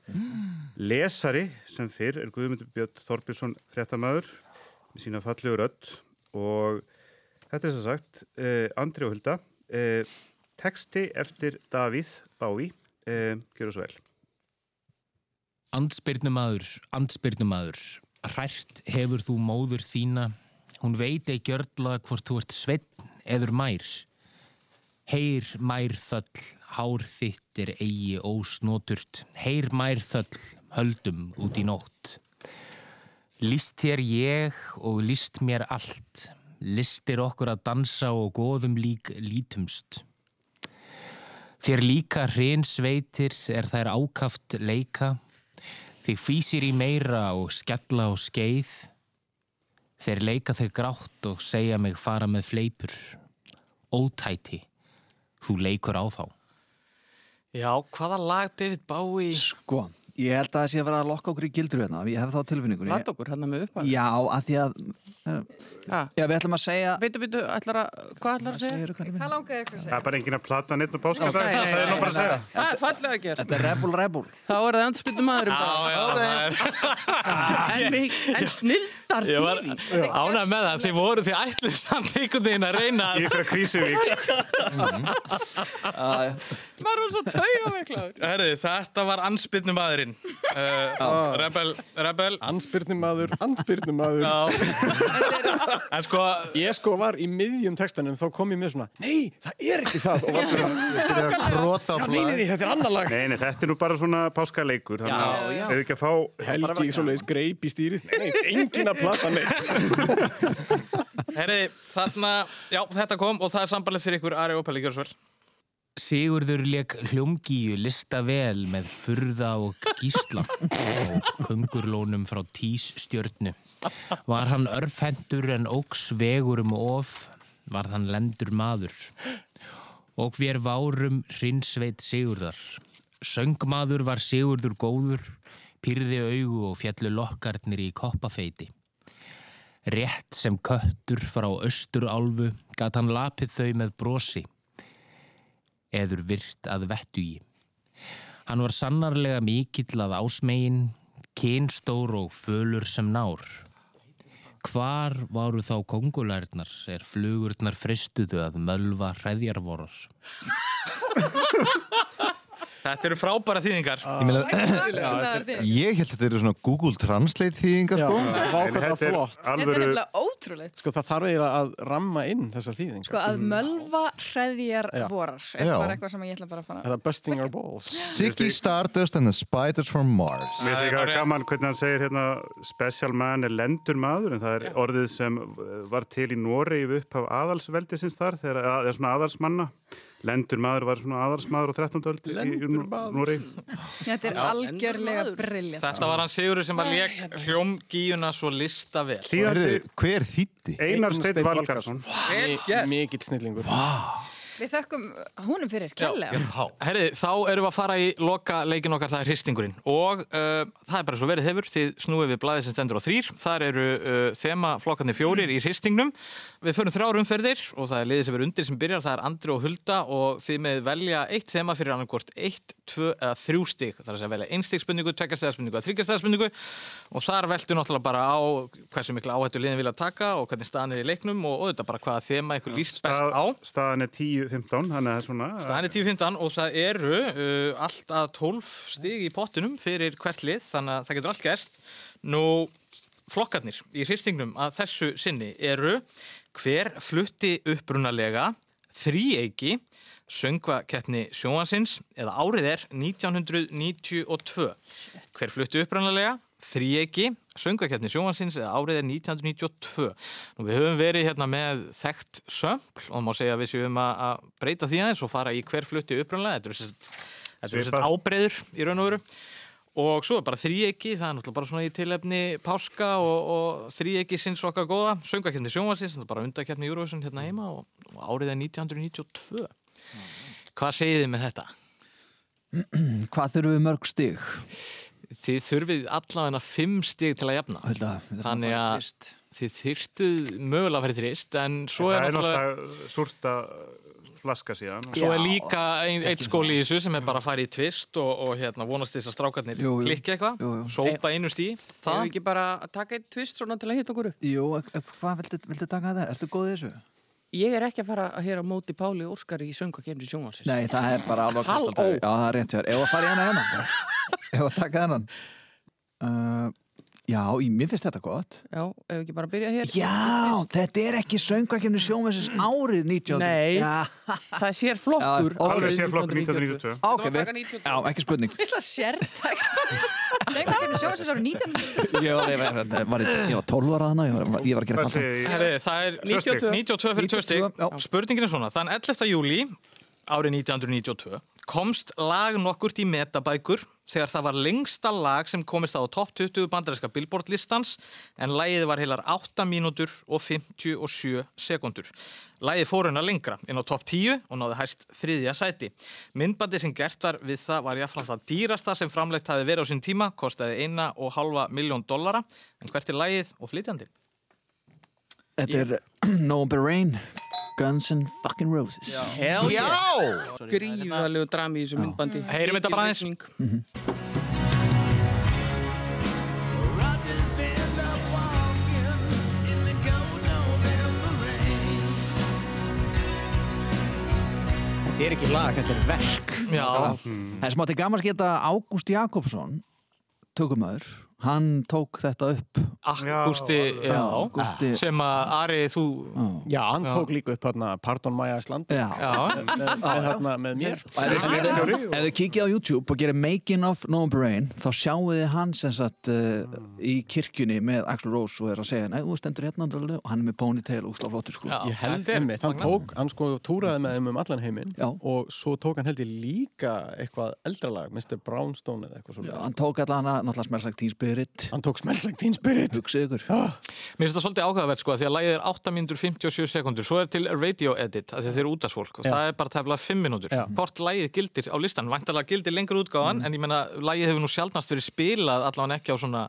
S3: Lesari sem fyrr er Guðmundur Björn Þorbjörnsson fréttamaður með sína fallegur öll og þetta er sem sagt eh, Andri og Hulda. Eh, texti eftir Davíð Bávi eh, Gjör svo vel.
S10: Andspyrnumadur, andspyrnumadur, hrært hefur þú móður þína, hún veit ei gjörla hvort þú ert sveinn eður mær. Heyr mær þöll, hár þitt er eigi ósnoturt, heyr mær þöll, höldum út í nótt. List þér ég og list mér allt, listir okkur að dansa og góðum lík lítumst. Þér líka hreinsveitir er þær ákaft leika, þig fýsir í meira og skella og skeið. Þeir leika þau grátt og segja mig fara með fleipur. Ótæti, þú leikur á þá.
S1: Já, hvaða lag David Bowie?
S8: Sko, ég held að það sé að vera að lokka okkur í gildru hérna Ég hef þá tilfinningunni.
S4: Lat okkur hérna með upp
S8: Já, að því að
S4: Já,
S8: Já, við ætlum að segja
S4: Veitu, veitu, ætlar að, hvað ætlar að segja?
S2: Hvað langar ykkur að
S3: Það
S2: segja?
S3: er bara engin að plata neitt á páskadag
S4: Nei, nei,
S3: það er nú bara að segja.
S4: Það er fallega gert.
S8: Þetta er rebel rebel
S4: Þá er það andspytum maðurum
S1: Já, já, það. [laughs]
S4: En, snildar
S1: Ég var
S4: þýðing.
S1: ánægð með það, þið voru því ætlið samt einhvern veginn [laughs] að
S3: Í að
S1: maðurinn uh, Rebel, Rebel
S6: Anspyrnumadur, anspyrnumadur [laughs]
S1: En sko
S6: Ég sko var í miðjum textanum þá kom ég með svona Nei, það er ekki það. Og var svona
S5: Króta á
S6: Já, nei, nei, nei, þetta er annar lag.
S3: Nei, nei, þetta er nú bara svona páskaleikur Þannig að hefur ekki að fá
S6: Helgi svoleiðis greip í stýrið. Nei, nei, engin að plata neitt.
S1: Herði, þarna, já, þetta kom og það er sambalið fyrir ykkur Ari og Pelli, gjör svo vel
S10: Sigurður leik hljómgíu lista vel með furða og gísla og kungurlónum frá tís stjörnu. Var hann örfendur en óks vegur um of, var hann lendur maður. Og við várum hrinsveit Sigurðar. Söngmaður var Sigurður góður, pyrði augu og fjallu lokkarnir í koppafeiti. Rétt sem köttur frá austurálfu gat hann lapið þau með brosi eður virt að vettugi. Hann var sannarlega mikill að ásmegin, kynstór og fölur sem nár. Hvar varu þá kongulærnar er flugurnar fristuðu að mölva hreðjarvorar? [laughs]
S1: Þetta eru frábæra þýðingar.
S5: Ég meina, ég held að þetta eru svona Google Translate þýðingar sko.
S6: Vá,
S3: En
S6: hvað það
S3: þetta er
S6: flott.
S2: Þetta er nefnilega ótrúleitt.
S6: Sko það þarf eiginlega að ramma inn þessar þýðingar.
S2: Sko að mölva hreðjar vorar er bara eitthvað sem ég ætla bara að fara
S6: Þetta er busting our balls.
S5: Ziggy Stardust and the Spiders from Mars.
S3: Mér finnst
S1: Það er rétt.
S3: gaman hvernig hann segir hérna special man er lendur maður en það er orðið sem var til í Noregi við upphaf aðalsveldisins þar þegar, eða svona aðalsmanna lendur maður var svona aðalsmaður á 13. öld í
S6: Lendur maður.
S2: Þetta er algjörlega briljant.
S1: Þetta var hann Sigurður sem að lék hljómgíuna svo lista vel.
S5: Hver þýtti?
S3: Einar Steinn Valgarsson
S6: Mikill snillingur
S2: Við þökkum húnum fyrir, kærlega.
S1: Herri, þá erum við að fara í loka leikin okkar, það er hristingurinn. Og uh, það er bara svo verið hefur því snúið við blæðið sem stendur á þrýr þar eru uh, þemaflokkarnir fjórir í hristingnum. Við förum þrjár umferðir og það er liðið sem er undir sem byrjar, það er Andri og Hulda. Og þið með velja eitt þema fyrir annarkort eitt, tvö eða þrjú stig. Það er að segja velja einstigspurningu, tveggjastæðarspurningu eða þryggjastæðarspurningu og þar veltu náttúrulega bara á hversu mikla áhættu liðin vilja taka og hvernig staðan er í leiknum og auðvitað bara hvaða þema ykkur líst best á
S3: staðan er 10-15 þannig að það er svona
S1: Staðan er 10-15 og það eru uh, allt að 12 stig í pottinum fyrir hvert lið, þannig að það getur allt gæst. Nú, flokkarnir í hristingnum að þessu sinni eru hver flutti upprunalega þríeiki söngvakeppni sjónvansins eða árið er 1992. Hver fluttu uppræðanlega? Þríeiki, söngvakeppni sjónvansins eða árið er 1992. Nú, við höfum verið hérna með þekkt sömpl og má segja að við séum að að breyta því aðeins og fara í hver fluttu uppræðanlega. Þetta er er
S3: Svipað.
S1: ábreyður í raun og veru. Og svo er bara þríeiki, það er náttúrulega bara svona í tilefni páska og, og þríeiki sinns okkar góða, söngvakeppni sjónvansins, þetta er bara undakeppni Eurovision hérna heima og, og árið er 1992. Hvað segið þið með þetta?
S8: Hvað þurfum við mörg stig?
S1: Þið þurfið allavega fimm stig til að jafna.
S8: Þurfum
S1: Þannig
S8: að
S1: að þið þyrftuð mögulega að fara í þrist, en svo
S3: það
S1: er náttúrulega...
S3: náttúrulega súrta flaska síðan.
S1: Svo er líka ein, eitt skóli í þessu sem er bara að fara í tvist og, og hérna, vonast þess að strákarnir
S8: Jú, jú.
S1: klikki eitthvað, sópa einu stí.
S4: Ef
S1: Það,
S4: við ekki bara að taka eitt tvist svona til að hitta okkur upp?
S8: Jú, e- e- hvað viltu, viltu taka þetta? Ertu góð í þessu?
S4: Ég er ekki að fara að heyra á móti Páli Óskar í söngakefni sjónvarsins.
S8: Nei, það er bara alveg. Já, það er rétt hér. Ef að fara í hérna. Ef að taka hennan. Uh, já, í, mér finnst þetta gott.
S4: Já, ef ekki bara byrja hér.
S8: Já, þetta er ekki söngvakefni sjónvæsins árið 19.
S4: Nei,
S8: Já,
S4: það er sér flokkur.
S8: Já,
S3: Alveg
S4: árið
S3: sér flokkur 1992.
S8: ok,
S4: Þú
S8: við,
S4: taka 92.
S8: já, ekki spurning.
S2: Ísla sértækt. Söngvakefni sjónvansins ára 1992.
S8: Ég var, var 12 ára hana, ég var, ég var að gera
S3: Hvað
S1: það er
S4: 92.
S1: 92 fyrir 2 stig.
S8: 92, já.
S1: Spurningin er svona, þann 11. júli árið 1992 komst lag nokkurt í metabækur þegar það var lengsta lag sem komist á topp 20 bandarinska billboard listans en lagið var heilar 8 mínútur og 57 sekundur. Lagið fór hennar lengra inn á topp 10 og náði hæst þriðja sæti. Myndbandi sem gert var við það var jáfnframt það dýrasta sem framleitt hafi verið á sín tíma, kostaði 1,5 miljón dollara en hvert er lagið og flytjandi?
S8: Þetta er [clears throat] November Rain, Guns and fucking Roses.
S4: Hell yeah.
S1: Já!
S4: Gríðalegu drami í þessu myndbandi.
S1: Heyrum þetta bara aðeins.
S6: Þetta er ekki lag, þetta er verk.
S1: Já,
S8: Það er smátti gaman að geta Ágúst Jakobsson, tökumöður, hann tók þetta upp.
S1: Akkusti, já, sem að Ari, þú,
S6: Já, hann tók líka upp hérna Pardon My Icelandic
S8: já.
S1: já,
S6: með, hérna, mér.
S8: Ef þið kikið á YouTube og gerir Making of November Rain þá sjáu þið hann sem sagt uh, í kirkjunni með Axl Rose og er að segja, nei, þú stendur hérna og hann er með ponytail og slaflóttur sko.
S1: já,
S6: Ég held einmitt, hann tók, hann sko túraði með þeim um allan heiminn
S8: Já.
S6: og svo tók hann heldur líka eitthvað eldralag, Mr. Brownstone eða eitthvað
S8: Já,
S6: svo.
S8: hann tók allan að náttúrulega like Teen Spirit
S6: Hann tók Smells Like Teen Spirit.
S8: hugsið ykkur
S1: Mér finnst það svolítið áhugaverð sko, því að lagið er 8 mínútur 57 sekundur, svo er til radio edit, af því að þeir eru útastfólk og
S6: Já.
S1: það er bara tefnilega 5 mínútur.
S6: Já.
S1: Hvort lagið gildir á listan, vantarlega gildir lengur útgáðan, en ég menna, lagið hefur nú sjálfnast verið spilað allavega ekki á svona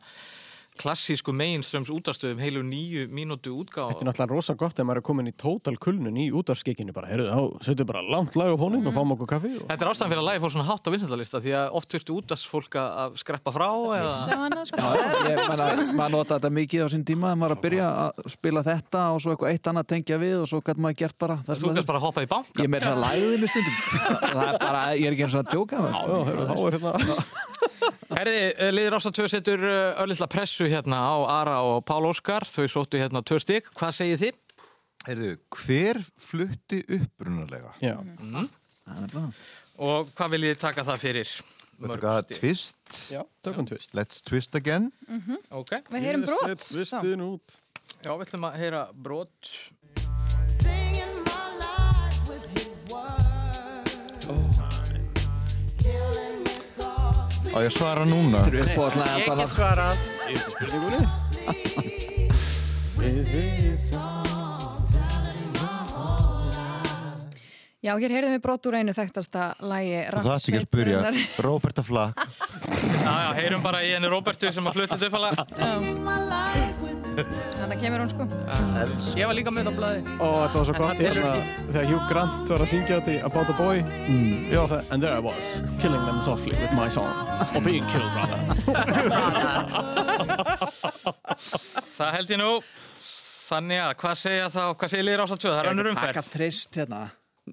S1: klassísku mainströms útastöðum heilu nýju mínútu útgáð.
S6: Þetta er náttúrulega rosa gott ef maður er komin í tótal kulnun í útarskikinu bara, heyrðu, þá setjum bara langt lag á fónin og fáum okkur kaffi og...
S1: Þetta er ástæðan fyrir að lagið fór svona hátt á vinsendalista því að oft þurftu útastfólk að skreppa frá eða...
S2: Hana, sko.
S8: ég menna, maður nota þetta mikið á sín tíma en maður að byrja að spila þetta og svo eitthvað eitt annað tengja við og svo gæti maður gert bara
S1: Þú
S8: sem
S1: kannst bara hoppa í banka.
S8: ég er
S6: hérna...
S1: Á Ara og Pál Óskar, þau sóttu hérna tvö stygg, hvað segið þið?
S5: Heyrðu, hver flutti upprunalega?
S6: Já,
S8: Það er bara-
S1: Og hvað viljið þið taka það fyrir?
S5: Twist?
S6: já, tökum tvist.
S5: Let's twist again?
S1: Ok,
S2: Við heyrum brot.
S6: Set tvistin út.
S1: já, við ætlum að heyra brot.
S5: Á ég að svara núna?
S8: Þetta er uppáhaldslega
S4: Ég
S8: bara
S4: get svarað. [laughs]
S2: Já, hér heyrðum við brot úr einu þekktasta lægi
S5: Og það er ekki að spyrja Roberta [laughs] Flack
S1: Já, já, heyrum bara í henni Róbertu sem að flutta þetta uppalega.
S2: Þannig kemur hún, sko.
S4: Ég var líka með þetta á blaði.
S6: Og þetta var svo gott hérna þegar Hugh Grant var að syngja þetta í About a Boy Já, það, and there I was, killing them softly with my song or being killed rather [laughs]
S1: Það held ég nú. Þannig að, hvað segja þá, hvað segir liðir ástæð tvö? Það er önnur
S8: Taka
S1: umferð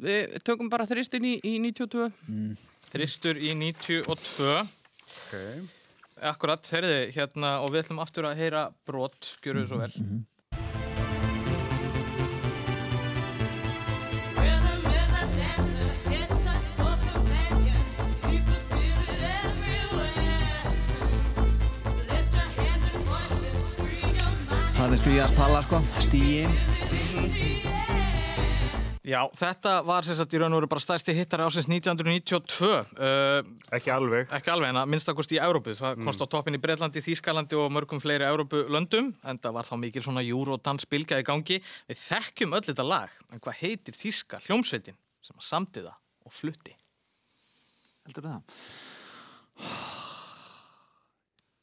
S4: við tökum bara þristin í, í 92 mm.
S1: Þristur í 92 okay. Akkurat, heyrði hérna og við ætlum aftur að heyra brot, gjöru svo vel
S9: mm -hmm.
S8: Þannig stíðast palla sko, stíðin mhm.
S1: Já, þetta var sagt í raun og veru bara stærsti hittar ásins 1992 uh,
S3: Ekki alveg.
S1: Ekki alveg, en að minnstakost í Európu það komst á toppin í Breitlandi, Þýskalandi og mörgum fleiri Európu-löndum en það var þá mikil svona júródansbylga í gangi. Við þekkjum öll þetta lag en hvað heitir Þýska hljómsveitin sem að samdi það og flutti?
S8: Heldur það?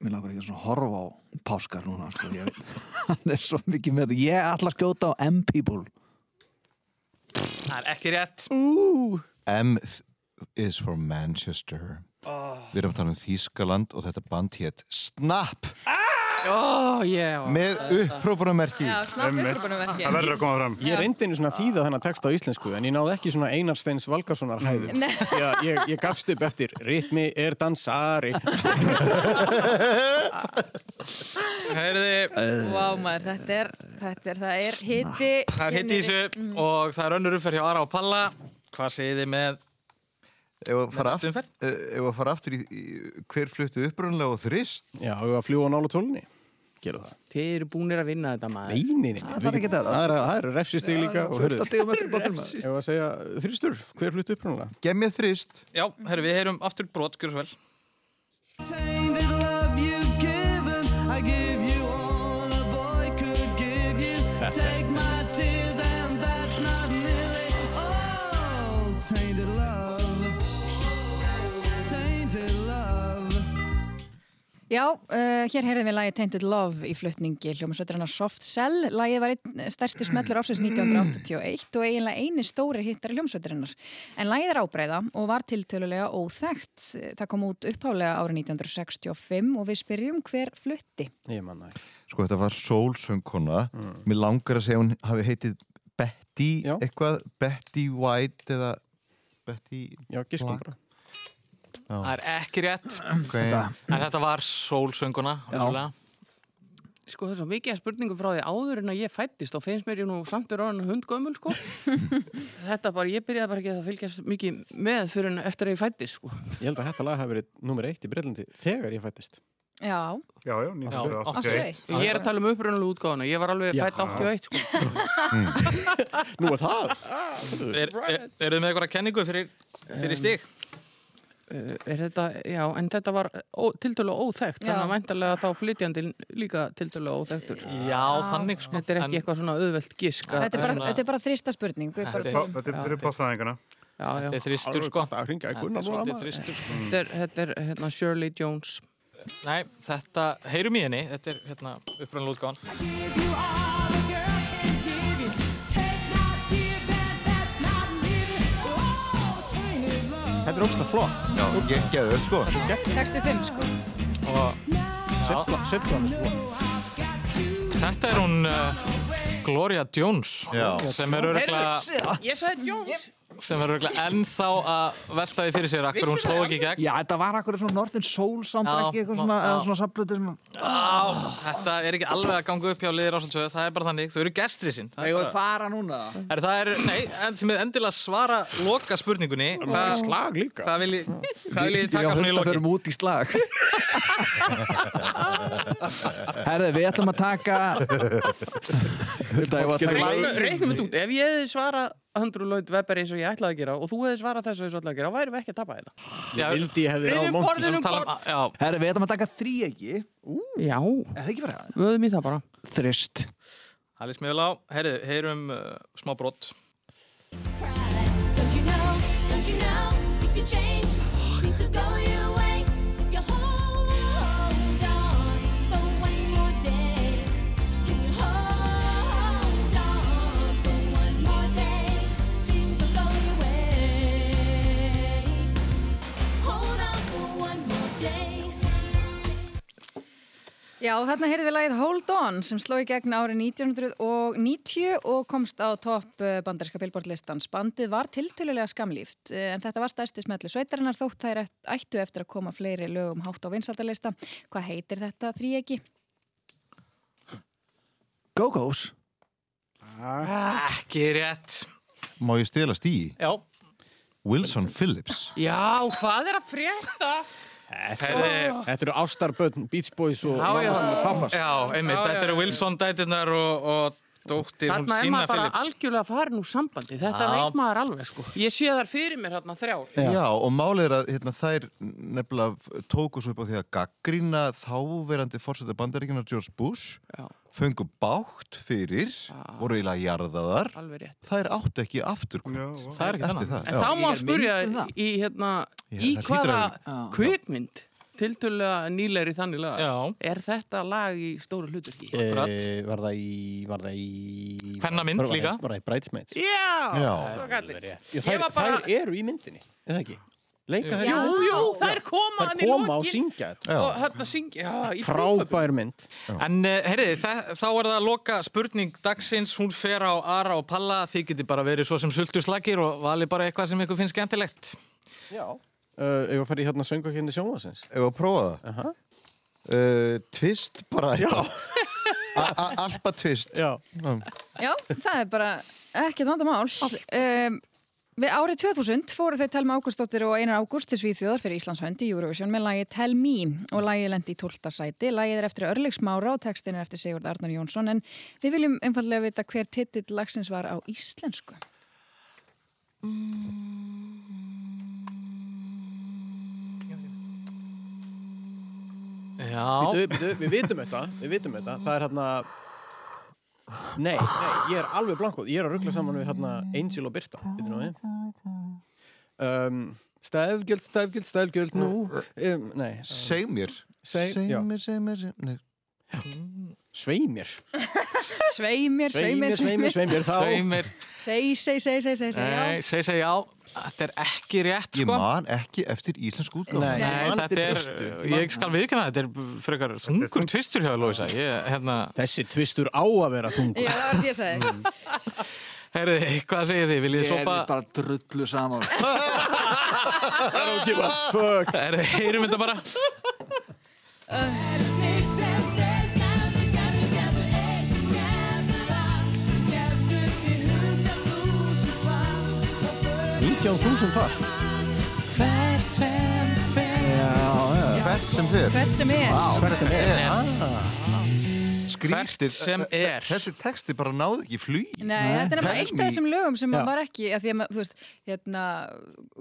S8: Mér langar ekki að horfa á páskar núna sko. ég, [laughs] Hann er svo mikið með þetta. Ég ætla að skjóta á M-People
S1: Það er ekki rétt.
S8: Uh.
S5: M is for Manchester. Við erum að tala um Þýskaland og þetta band hétt Snap
S4: oh, yeah.
S5: með
S2: upprópunarmerki.
S3: Það verður að koma fram.
S6: Ég reyndi einu svona þýða þennan text á íslensku en ég náði ekki svona Einarsteins Valgarssonar hæðu. Ég, ég, ég gafst upp eftir Ritmi er dansari.
S1: Heyrði,
S2: Vá maður, þetta er, þetta er, það er hiti
S1: það er hitt í þessu og það er önnur umferð hjá Ara og Palla. Hvað segið þið með
S5: Ef að fara
S1: Næstu
S5: aftur, eh, ef að fara aftur í, í hver fluttu upprunlega og þrist
S6: Já, og að fljúa nála tólunni. Geru það.
S4: Þið eru búinir að vinna þetta maður.
S6: Nei, nei, nei.
S8: Það þarf ekki.
S6: Það er, það er refsistig líka. Ef að segja þrýstur, hver fluttu upprunalega?
S5: Gef mér þrist
S1: Já, herru, við heyrum aftur brot, gjör svo vel
S9: Tainted love
S2: Já, uh, hér heyrðum við lagi Tainted Love í flutningi hljómasveitarna Soft Cell. Lagið var einn stærsti smellur ásins 1981 og eiginlega eini stóri hittar hljómasveitarinnar. En lagið er ábreyða og var tiltölulega óþægt. Það kom út upphálega árið 1965 og við spyrjum hver flutti.
S6: Ég manna ekki.
S5: Sko þetta var sólsöngkona Mér langar að segja hún hafi heitið Betty
S6: Já.
S5: eitthvað Betty White eða Betty
S6: Já, giskum bara.
S1: Það er ekki rétt
S5: okay.
S1: En þetta var sólsönguna.
S4: Sko það er svo mikið spurningu frá því áður en að ég fættist og finnst mér ég nú samt er orðin hundgömmul sko. [laughs] Þetta bara, ég byrjaði bara ekki að fylgjast mikið með fyrir en eftir að ég fættist sko.
S6: Ég held að þetta lag hafi verið nummer eitt í Breitlandi þegar ég fættist.
S2: Já,
S3: Já, já, 1981
S4: Ég er að tala um upprunalu útgáðuna, ég var alveg fætt 81 sko. [laughs]
S6: Nú er það.
S1: Er, er, þið með eitthvað kenningu fyrir, fyrir stig?
S4: Uh, Er þetta, já, en þetta var ó, tiltölulega óþekkt, þannig
S2: Já.
S4: að væntalega þá flytjandi líka tiltölulega óþektur.
S1: Já, þannig sko
S4: Þetta er ekki
S1: En-
S4: eitthvað svona auðvelt gisk. að-
S2: þetta er bara,
S1: svona-
S2: þetta er bara þrista spurning. Við bara
S1: Þetta er-
S2: tölum-
S3: Þetta er fyrir páfræðingana
S4: Já, já.
S1: Þetta er þristur sko Þetta er sko
S4: Þetta er, þetta er hérna, Shirley Jones.
S1: Nei, þetta, heyrum í henni Þetta er hérna uppræðanlega
S6: Þetta er ógst flott.
S5: Já, ge geðu öll sko
S2: 65 sko.
S1: Og
S6: Sveiflan er flott.
S1: þetta er hún uh, Gloria Jones
S5: Já.
S1: sem er örgulega
S4: Ég sagði Jones.
S1: Sem er örgulega ennþá að velta því fyrir sér akkur hún sló ekki í gegn
S8: Já, þetta var akkur svona Northern Soul soundtrack
S1: Já,
S8: eitthvað svona, eða svona samplötu sem
S1: Á, Þetta er ekki alveg að ganga upp hjá liðir ásaldsöðu það er bara þannig, þau eru gestri sinn
S8: Það er að fara núna
S1: Er það er, nei, en þið með endilega svara loka spurningunni
S6: Það er slag líka.
S1: Hvað viljið hvað viljið þið taka svona í
S8: Það
S1: loki?
S8: fyrir í slag við ætlum að taka Þetta er að taka
S4: Reiknum ég Andrew Lloyd Webber eins og ég ætlaði að gera og þú hefði svarað þessu eins og ætlaði að gera, þá værum við ekki að tapa þetta.
S1: Já,
S6: Vildi ég hefði ráð
S4: Riðum
S6: mónt.
S4: borðinu
S1: við um,
S8: við ætlum að taka þrý ekki
S4: Já,
S8: Er það ekki bara?
S4: vöðum í það bara.
S8: Þrist
S1: það mjög vel á Herðu, heyrum uh, smá brott
S11: Don't you know, don't you know,
S2: Já, þarna heyrðum við lagið Hold On sem sló í gegn árið 1990 og komst á topp eh, bandaríska billboardlistans. Bandið var tiltölulega skamlíft eh, en þetta var stærsti smetli sveitarinnar þótt þær ættu eftir að koma fleiri lögum hátt á vinsaldalista. Hvað heitir þetta þríegi?
S8: Go-Go's
S1: Ekki rétt
S5: Má ég stela stíi?
S1: Já,
S5: Wilson Phillips
S4: Já, hvað er að frétta?
S6: Þetta eru ástarbönn, Beach Boys og er pappas.
S1: já, einmitt, þetta eru. Wilson dætunar og, og dóttir, hún
S4: Þarna er
S1: sína
S4: maður bara algjörlega farin úr sambandi. Þetta
S1: Já.
S4: veit maður alveg, sko. Ég sé þar fyrir mér hérna þrjár.
S5: Já. og málið er að hérna, þær nefnilega tóku svo upp á því að gaggrína þáverandi fórseta bandaríkina George Bush
S4: Já.
S5: Fengu bátt fyrir, voru eiginlega jarðaðar
S4: Alveg rétt.
S5: þær áttu ekki aftur
S1: Það er ekki þannig.
S5: það.
S4: En þá má
S8: er það.
S4: í, hérna,
S5: Já,
S4: í
S5: það
S4: hvaða
S5: að
S4: kvikmynd tiltölulega nýlegri þannig lag
S1: Já.
S4: er þetta lag í stóru hluturki?
S6: Eh, var það í... Var það í... Það-
S1: líka.
S6: Var það í Bridesmaids?
S4: Já,
S5: Já.
S4: það var Ég var bara-
S6: þær eru í myndinni, er það ekki? Leika þær
S4: Jú, jú, þær koma
S6: Þær
S4: hann í
S6: koma og syngja þetta.
S4: og hérna syngja.
S6: Frábær mynd.
S1: En uh, heyriði, þá er það að loka spurning dagsins, hún fer á Ara og Palla, þið geti bara verið svo sem sultuslagir og valið bara eitthvað sem ykkur finnst skemmtilegt.
S6: Já. Uh, ef að fara í hérna söngu hérna sjónvarsins.
S5: Ef að prófa það
S6: Aha.
S5: uh, Twist bara Já Alpa twist
S6: Já.
S2: Já, það er bara ekkert vandamál. Um, við árið 2000 fóru þau Telma Ágústóttir og Einar Ágúst til Svíþjóðar fyrir Íslands hönd í Eurovision með lagi Tell Me og lagi lendi í 12. sæti. Lagið er eftir Örlegs Mára og textin er eftir Sigurd Arnar Jónsson en við viljum einfallega vita hver titill lagsins var á íslensku.
S1: Já,
S6: við vitum þetta, við vitum þetta. Það er hérna... Nei, nei, ég er alveg blankóð. Ég er að ruggla saman við hérna Angel og Birta. Um, stefgjöld, stefgjöld, stefgjöld, nú. Um, nei,
S5: Seg mér
S6: Seg-
S5: Seg
S6: já.
S5: mér, seg mér, seg mér
S6: sveimir.
S2: Sveimir, sveimir,
S6: Sveimir, sveimir,
S2: sveimir. Seg, seg, seg, seg, seg, seg, já.
S1: nei, segi, segi, já, þetta er ekki rétt,
S5: Ég
S1: sko.
S5: man ekki eftir íslensk útgáfa
S6: Nei.
S1: Nei, þetta er, ég skal viðkynna, þetta er frekar þungur tvistur hjá Lóisa. Ég, hérna,
S6: Þessi tvistur á að vera þungur.
S2: Já, það var því að segja. [laughs]
S1: heyrði, hvað segir þið? Viljið
S8: Ég er
S1: sopa?
S8: bara drullu saman [laughs]
S6: Don't give a fuck.
S1: Heyrði, heyrum þetta bara.
S6: Nítján þúsund fall.
S1: Hvert sem fer.
S5: Hvert sem fer
S2: Hvert sem er.
S6: Hvað er sem er?
S5: Skrítið
S1: sem er.
S5: Þessi texti bara náði ekki flý
S2: Nei, þetta er nefnilega eitt af þessum lögum sem
S6: Já.
S2: var ekki, að því að, maður, þú veist, hérna,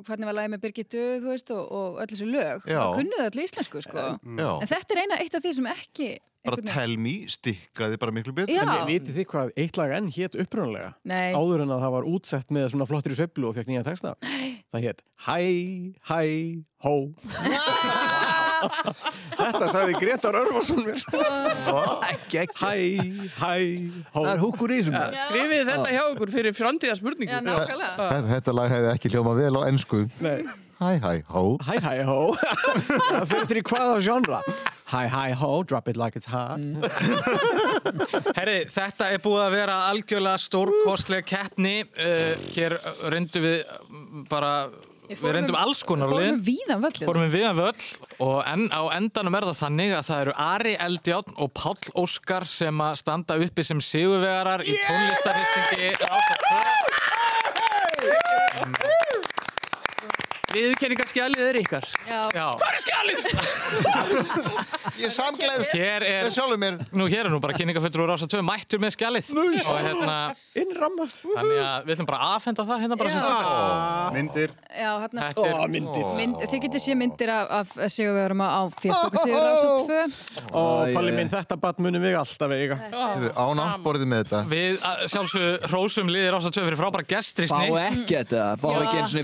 S2: hvernig var lagið með Birgitu, þú veist, og, og öll þessu lög,
S5: Já.
S2: það kunnuðu öll íslensku, sko.
S5: Já,
S2: En þetta er eina eitt af því sem ekki...
S5: bara tell me stikkaði bara miklu betur
S2: Já.
S6: En vitið þið hvað eitt lag enn hétt upprunalega?
S2: Nei.
S6: Áður en að það var útsett með svona flottir í sveiflu og fekk nýja texta? Nei. Það hétt Hæ, hæ, hó. Þetta sagði Gretar Örvarsson mér.
S8: Ekki, ekki
S6: Hæ, hæ, hó.
S8: Það er húkur í þessum
S4: Skrifið þetta hjá okkur fyrir framtíða spurningu.
S2: Já, nákvæmlega.
S5: Þetta lag hefði ekki hljóma vel á ennsku
S6: Nei.
S5: Hæ, hæ, hó
S6: Hæ, hæ, hó. Það fyrir til í hvaða genre. Hæ, hæ, hó, drop it like it's hot.
S1: Herri, þetta er búið að vera algjörlega stórkostleg keppni. Uh, hér reyndum við bara, við reyndum alls konar
S2: Fórum
S1: lið.
S2: við víðan völlin.
S1: Fórum við viðan völl og en, á endanum er það þannig að það eru Ari Eldjárn og Páll Óskar sem að standa uppi sem sigurvegarar í tónlistarhistingi
S4: Viðurkenningarskjalið er ykkar.
S2: Já.
S1: Já, [laughs]
S5: Ég samgleðist
S1: hér er,
S5: með sjálfur mér
S1: nú hér er nú bara kynningafullur og rása tvö mættur með skjalið og hérna,
S6: Innramma.
S1: þannig að við ætlum bara að afhenda það hérna bara sem
S2: Já.
S1: stundar.
S3: Myndir.
S2: Já, hérna,
S1: er,
S6: myndir.
S2: mynd, þið getið sé myndir af, af sigurvegurum á Facebook og sigur ásett 2.
S6: Ó, Palli minn, þetta bat munum við alltaf eiga.
S5: Án áttborðið með þetta
S1: við sjálfsög hrósum liðir rása tvö fyrir frábæra
S8: Fá
S1: gestrisni.
S8: ekki þetta Fá ekki eins og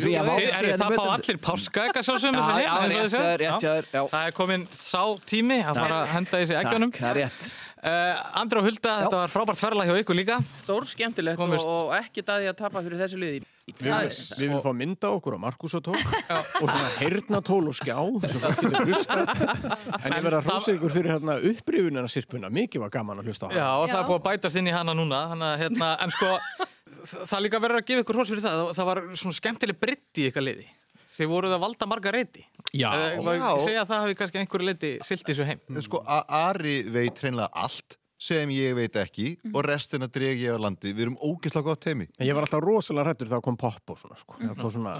S8: frí að
S1: Þið, er, það fá allir páska eitthvað sjálfsögum
S8: Já, já, rétt rétt hjá þér, já.
S1: Það er komin sá tími að fara að henda í sig eggjunum.
S8: Það er rétt.
S1: Uh, Andra og Hulda, þetta var frábært ferðlag hjá ykkur líka.
S4: Stór skemmtilegt og, ekki daði að tapa fyrir þessu liði.
S6: Við viljum, við viljum fá mynda okkur á Markus og tók. [laughs] Og svona heyrnatól og skjá sem fólk getur hlusta en ég verða að hrósa ykkur fyrir hérna upprifunina sirpuna, mikið var gaman að hlusta á
S1: Já,
S6: hana
S1: og það er búið að bætast inn í hana núna þannig að, hérna, en sko [laughs] það líka verður að gefa ykkur hrós fyrir það. Það var svona skemmtileg britt í ykkar liði þið voruð að valda marga reyti.
S6: Já.
S1: Ég segja að það hafi kannski einhverju leiti silt þessu heim?
S5: Sko, A- Ari veit hreinlega allt sem ég veit ekki og restina dreg ég á landi. Við erum ógeðslega gott heimi
S6: En ég var alltaf rosalega hrættur þegar kom pop og svona sko. Kom svona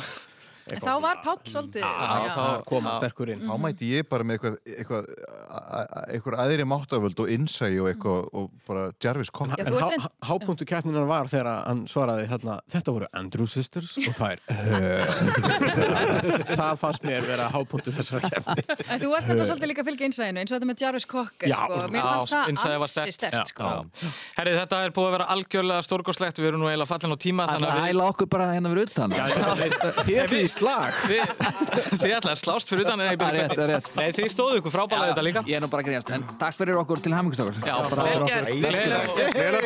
S2: En þá var Páll svolítið
S6: Já, þá kom hann sterkur inn.
S5: Þá mæti ég bara með eitthvað, eitthvað, aðri máttavöld og innsægi og eitthvað og bara Jarvis kom.
S6: En hápunktu keppninar var þegar hann svaraði hérna, þetta voru Andrew Sisters og þær. [laughs] [laughs] Það fannst mér vera hápunktu þessara keppni.
S2: En þú varst þetta svolítið líka að fylgja innsæðinu eins og þetta með Jarvis Cocker sko. Mér fannst það ansi stert sko.
S1: Herri, þetta er búið að vera algjörlega stórgóðslegt, við erum nú eiginlega fallin á tíma
S8: Það
S1: þannig
S8: er
S1: að
S6: slag
S1: Þið ætlaði slást fyrir utan Nei, þið stóðu ykkur frábælaði þetta líka
S8: Ég er nú bara að grínast, en takk fyrir okkur til
S4: hafmyggstökur Gleila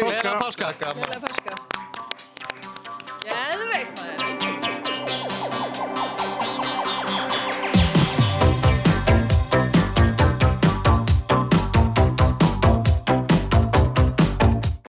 S1: páska
S3: Gleila páska
S2: Gleila páska